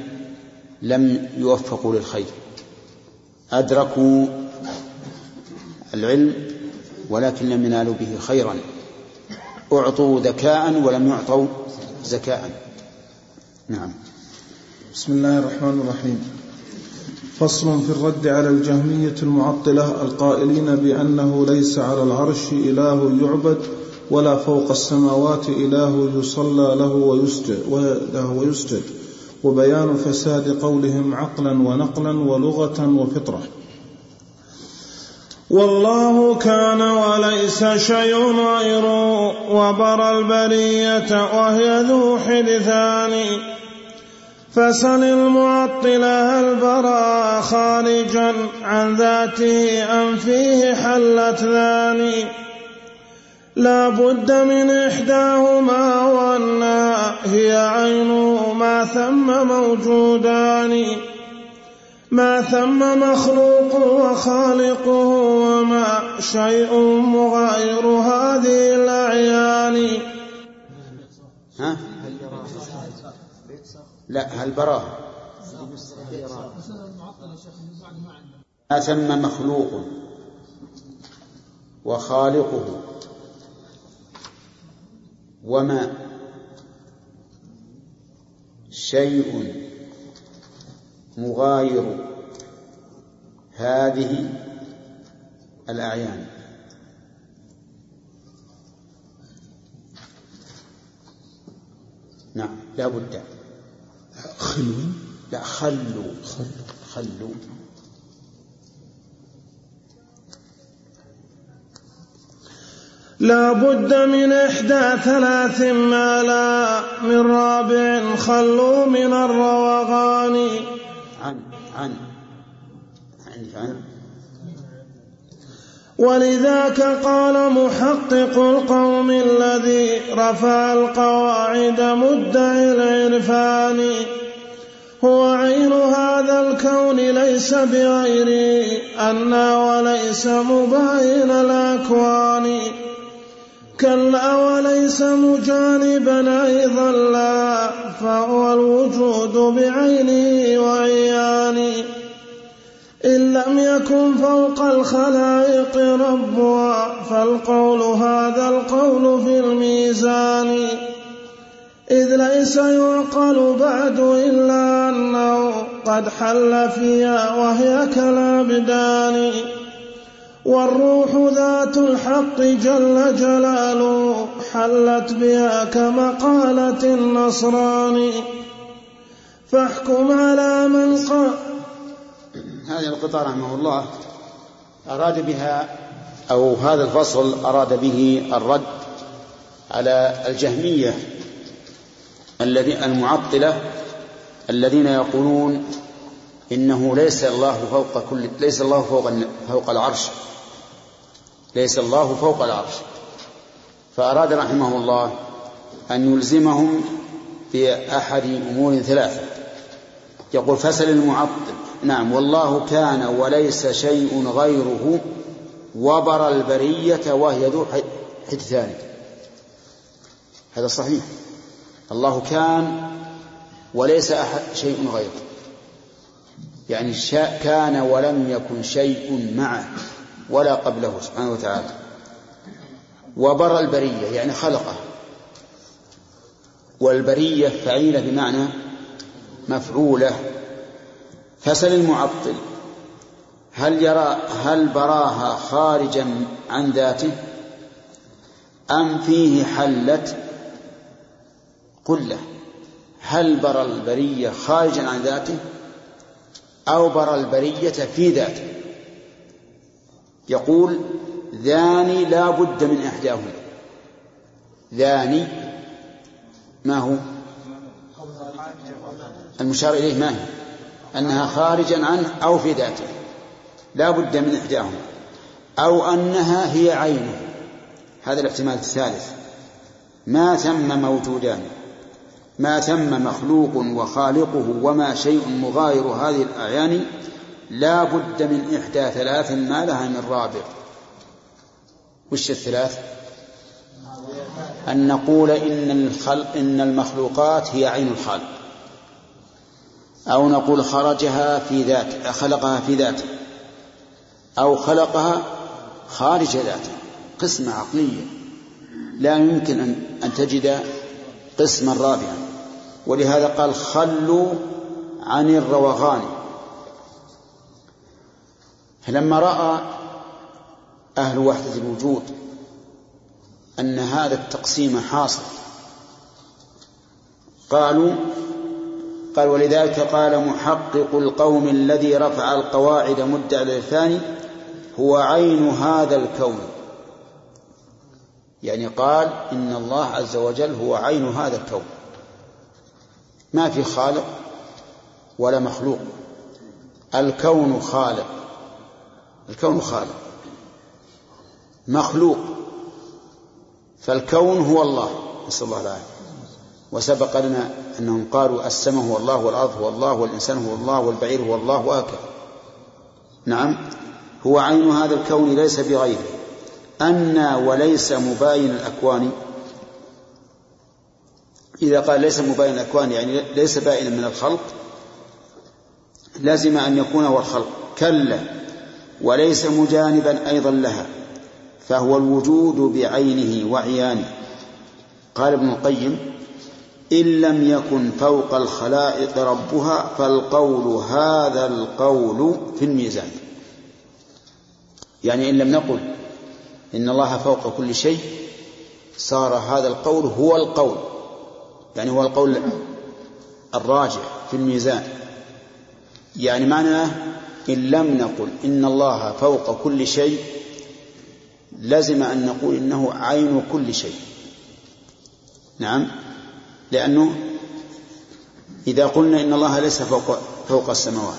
لم يوفقوا للخير. أدركوا العلم ولكن لم ينالوا به خيرا. أعطوا ذكاء ولم يعطوا زكاء نعم. بسم الله الرحمن الرحيم. فصل في الرد على الجهمية المعطلة القائلين بأنه ليس على العرش إله يعبد ولا فوق السماوات إله يصلى له ويسجد, وبيان فساد قولهم عقلا ونقلا ولغة وفطرة. والله كان وليس شيء غيره وبرى البرية وهي ذو حدثان. فسل المعطلة هل برا خارجا عن ذاته أم فيه حلت ذاني. لا بد من إحداهما وأنها هي عينه ما ثم موجودان. ما ثم مخلوق وخالقه وما شيء مغاير هذه الأعيان. ها؟ لا هل براه ما ثم مخلوق وخالقه وما شيء مغاير هذه الأعيان. نعم لا بد. خلو. لا خلو. خلوا لا بد من إحدى ثلاث ما لا من رابع خلوا من الروغان. عن عن. عن عن. ولذاك قال محقق القوم الذي رفع القواعد مدعي العرفان هو عين هذا الكون ليس بغير أنا وليس مباين الأكوان. كلا وليس مجانبا أيضا لا فهو الوجود بعينه وعيانه. إن لم يكن فوق الخلائق ربها فالقول هذا القول في الميزان. إذ ليس يعقل بعد إلا أنه قد حل فيها وهي كالأبدان والروح ذات الحق جل جلاله حلت بها كمقالة النصران فاحكم على من قال هذه القطعة رحمه الله أراد بها أو هذا الفصل أراد به الرد على الجهمية الذي المعطلة الذين يقولون إنه ليس الله فوق كل ليس الله فوق فوق العرش. ليس الله فوق العرش. فأراد رحمه الله أن يلزمهم بأحد أمور ثلاثة. يقول فسل المعطل. نعم والله كان وليس شيء غيره وبر البرية وهي ذو حدثان هذا صحيح. الله كان وليس أحد شيء غيره. يعني كان ولم يكن شيء معه ولا قبله سبحانه وتعالى. وبر البرية يعني خلقه. والبرية فعيلة بمعنى مفعولة. فسل المعطل هل يرى هل براها خارجا عن ذاته؟ أم فيه حلت؟ قل له هل برى البرية خارجا عن ذاته؟ أو برى البرية في ذاته؟ يقول ذاني لا بد من إحداهما ذاني ما هو؟ المشار إليه ما هي؟ أنها خارجا عنه أو في ذاته. لا بد من إحداهما. أو أنها هي عينه. هذا الاحتمال الثالث. ما ثم موجودان. ما ثم مخلوق وخالقه وما شيء مغاير هذه الأعيان لا بد من إحدى ثلاث ما لها من رابع. وش الثلاث؟ أن نقول إن, الخلق إن المخلوقات هي عين الخالق. أو نقول خرجها في ذات خلقها في ذاته أو خلقها خارج ذاته قسمة عقلية. لا يمكن أن تجد قسما رابعا. ولهذا قال خلوا عن الروغان. فلما رأى أهل وحدة الوجود أن هذا التقسيم حاصل قالوا قال ولذلك قال محقق القوم الذي رفع القواعد مدعي الثاني هو عين هذا الكون. يعني قال إن الله عز وجل هو عين هذا الكون. ما في خالق ولا مخلوق. الكون خالق. الكون خالق. مخلوق. فالكون هو الله. نسأل الله العافية. وسبق لنا أنهم قالوا السماء هو الله والأرض هو الله والإنسان هو الله والبعير هو الله وهكذا. نعم. هو عين هذا الكون ليس بغيره. أن وليس مباين الأكوان. إذا قال ليس مباين الأكوان يعني ليس بائنا من الخلق لازم أن يكون هو الخلق. كلا. وليس مجانبا أيضا لها. فهو الوجود بعينه وعيانه. قال ابن القيم إن لم يكن فوق الخلائق ربها فالقول هذا القول في الميزان. يعني إن لم نقل إن الله فوق كل شيء صار هذا القول هو القول. يعني هو القول الراجح في الميزان. يعني معناه إن لم نقل إن الله فوق كل شيء لزم أن نقول إنه عين كل شيء. نعم؟ لأنه إذا قلنا إن الله ليس فوق فوق السماوات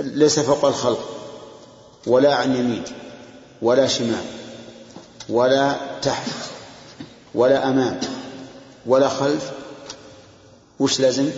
ليس فوق الخلق ولا عن يمين ولا شمال ولا تحت ولا أمام ولا خلف وش لازم؟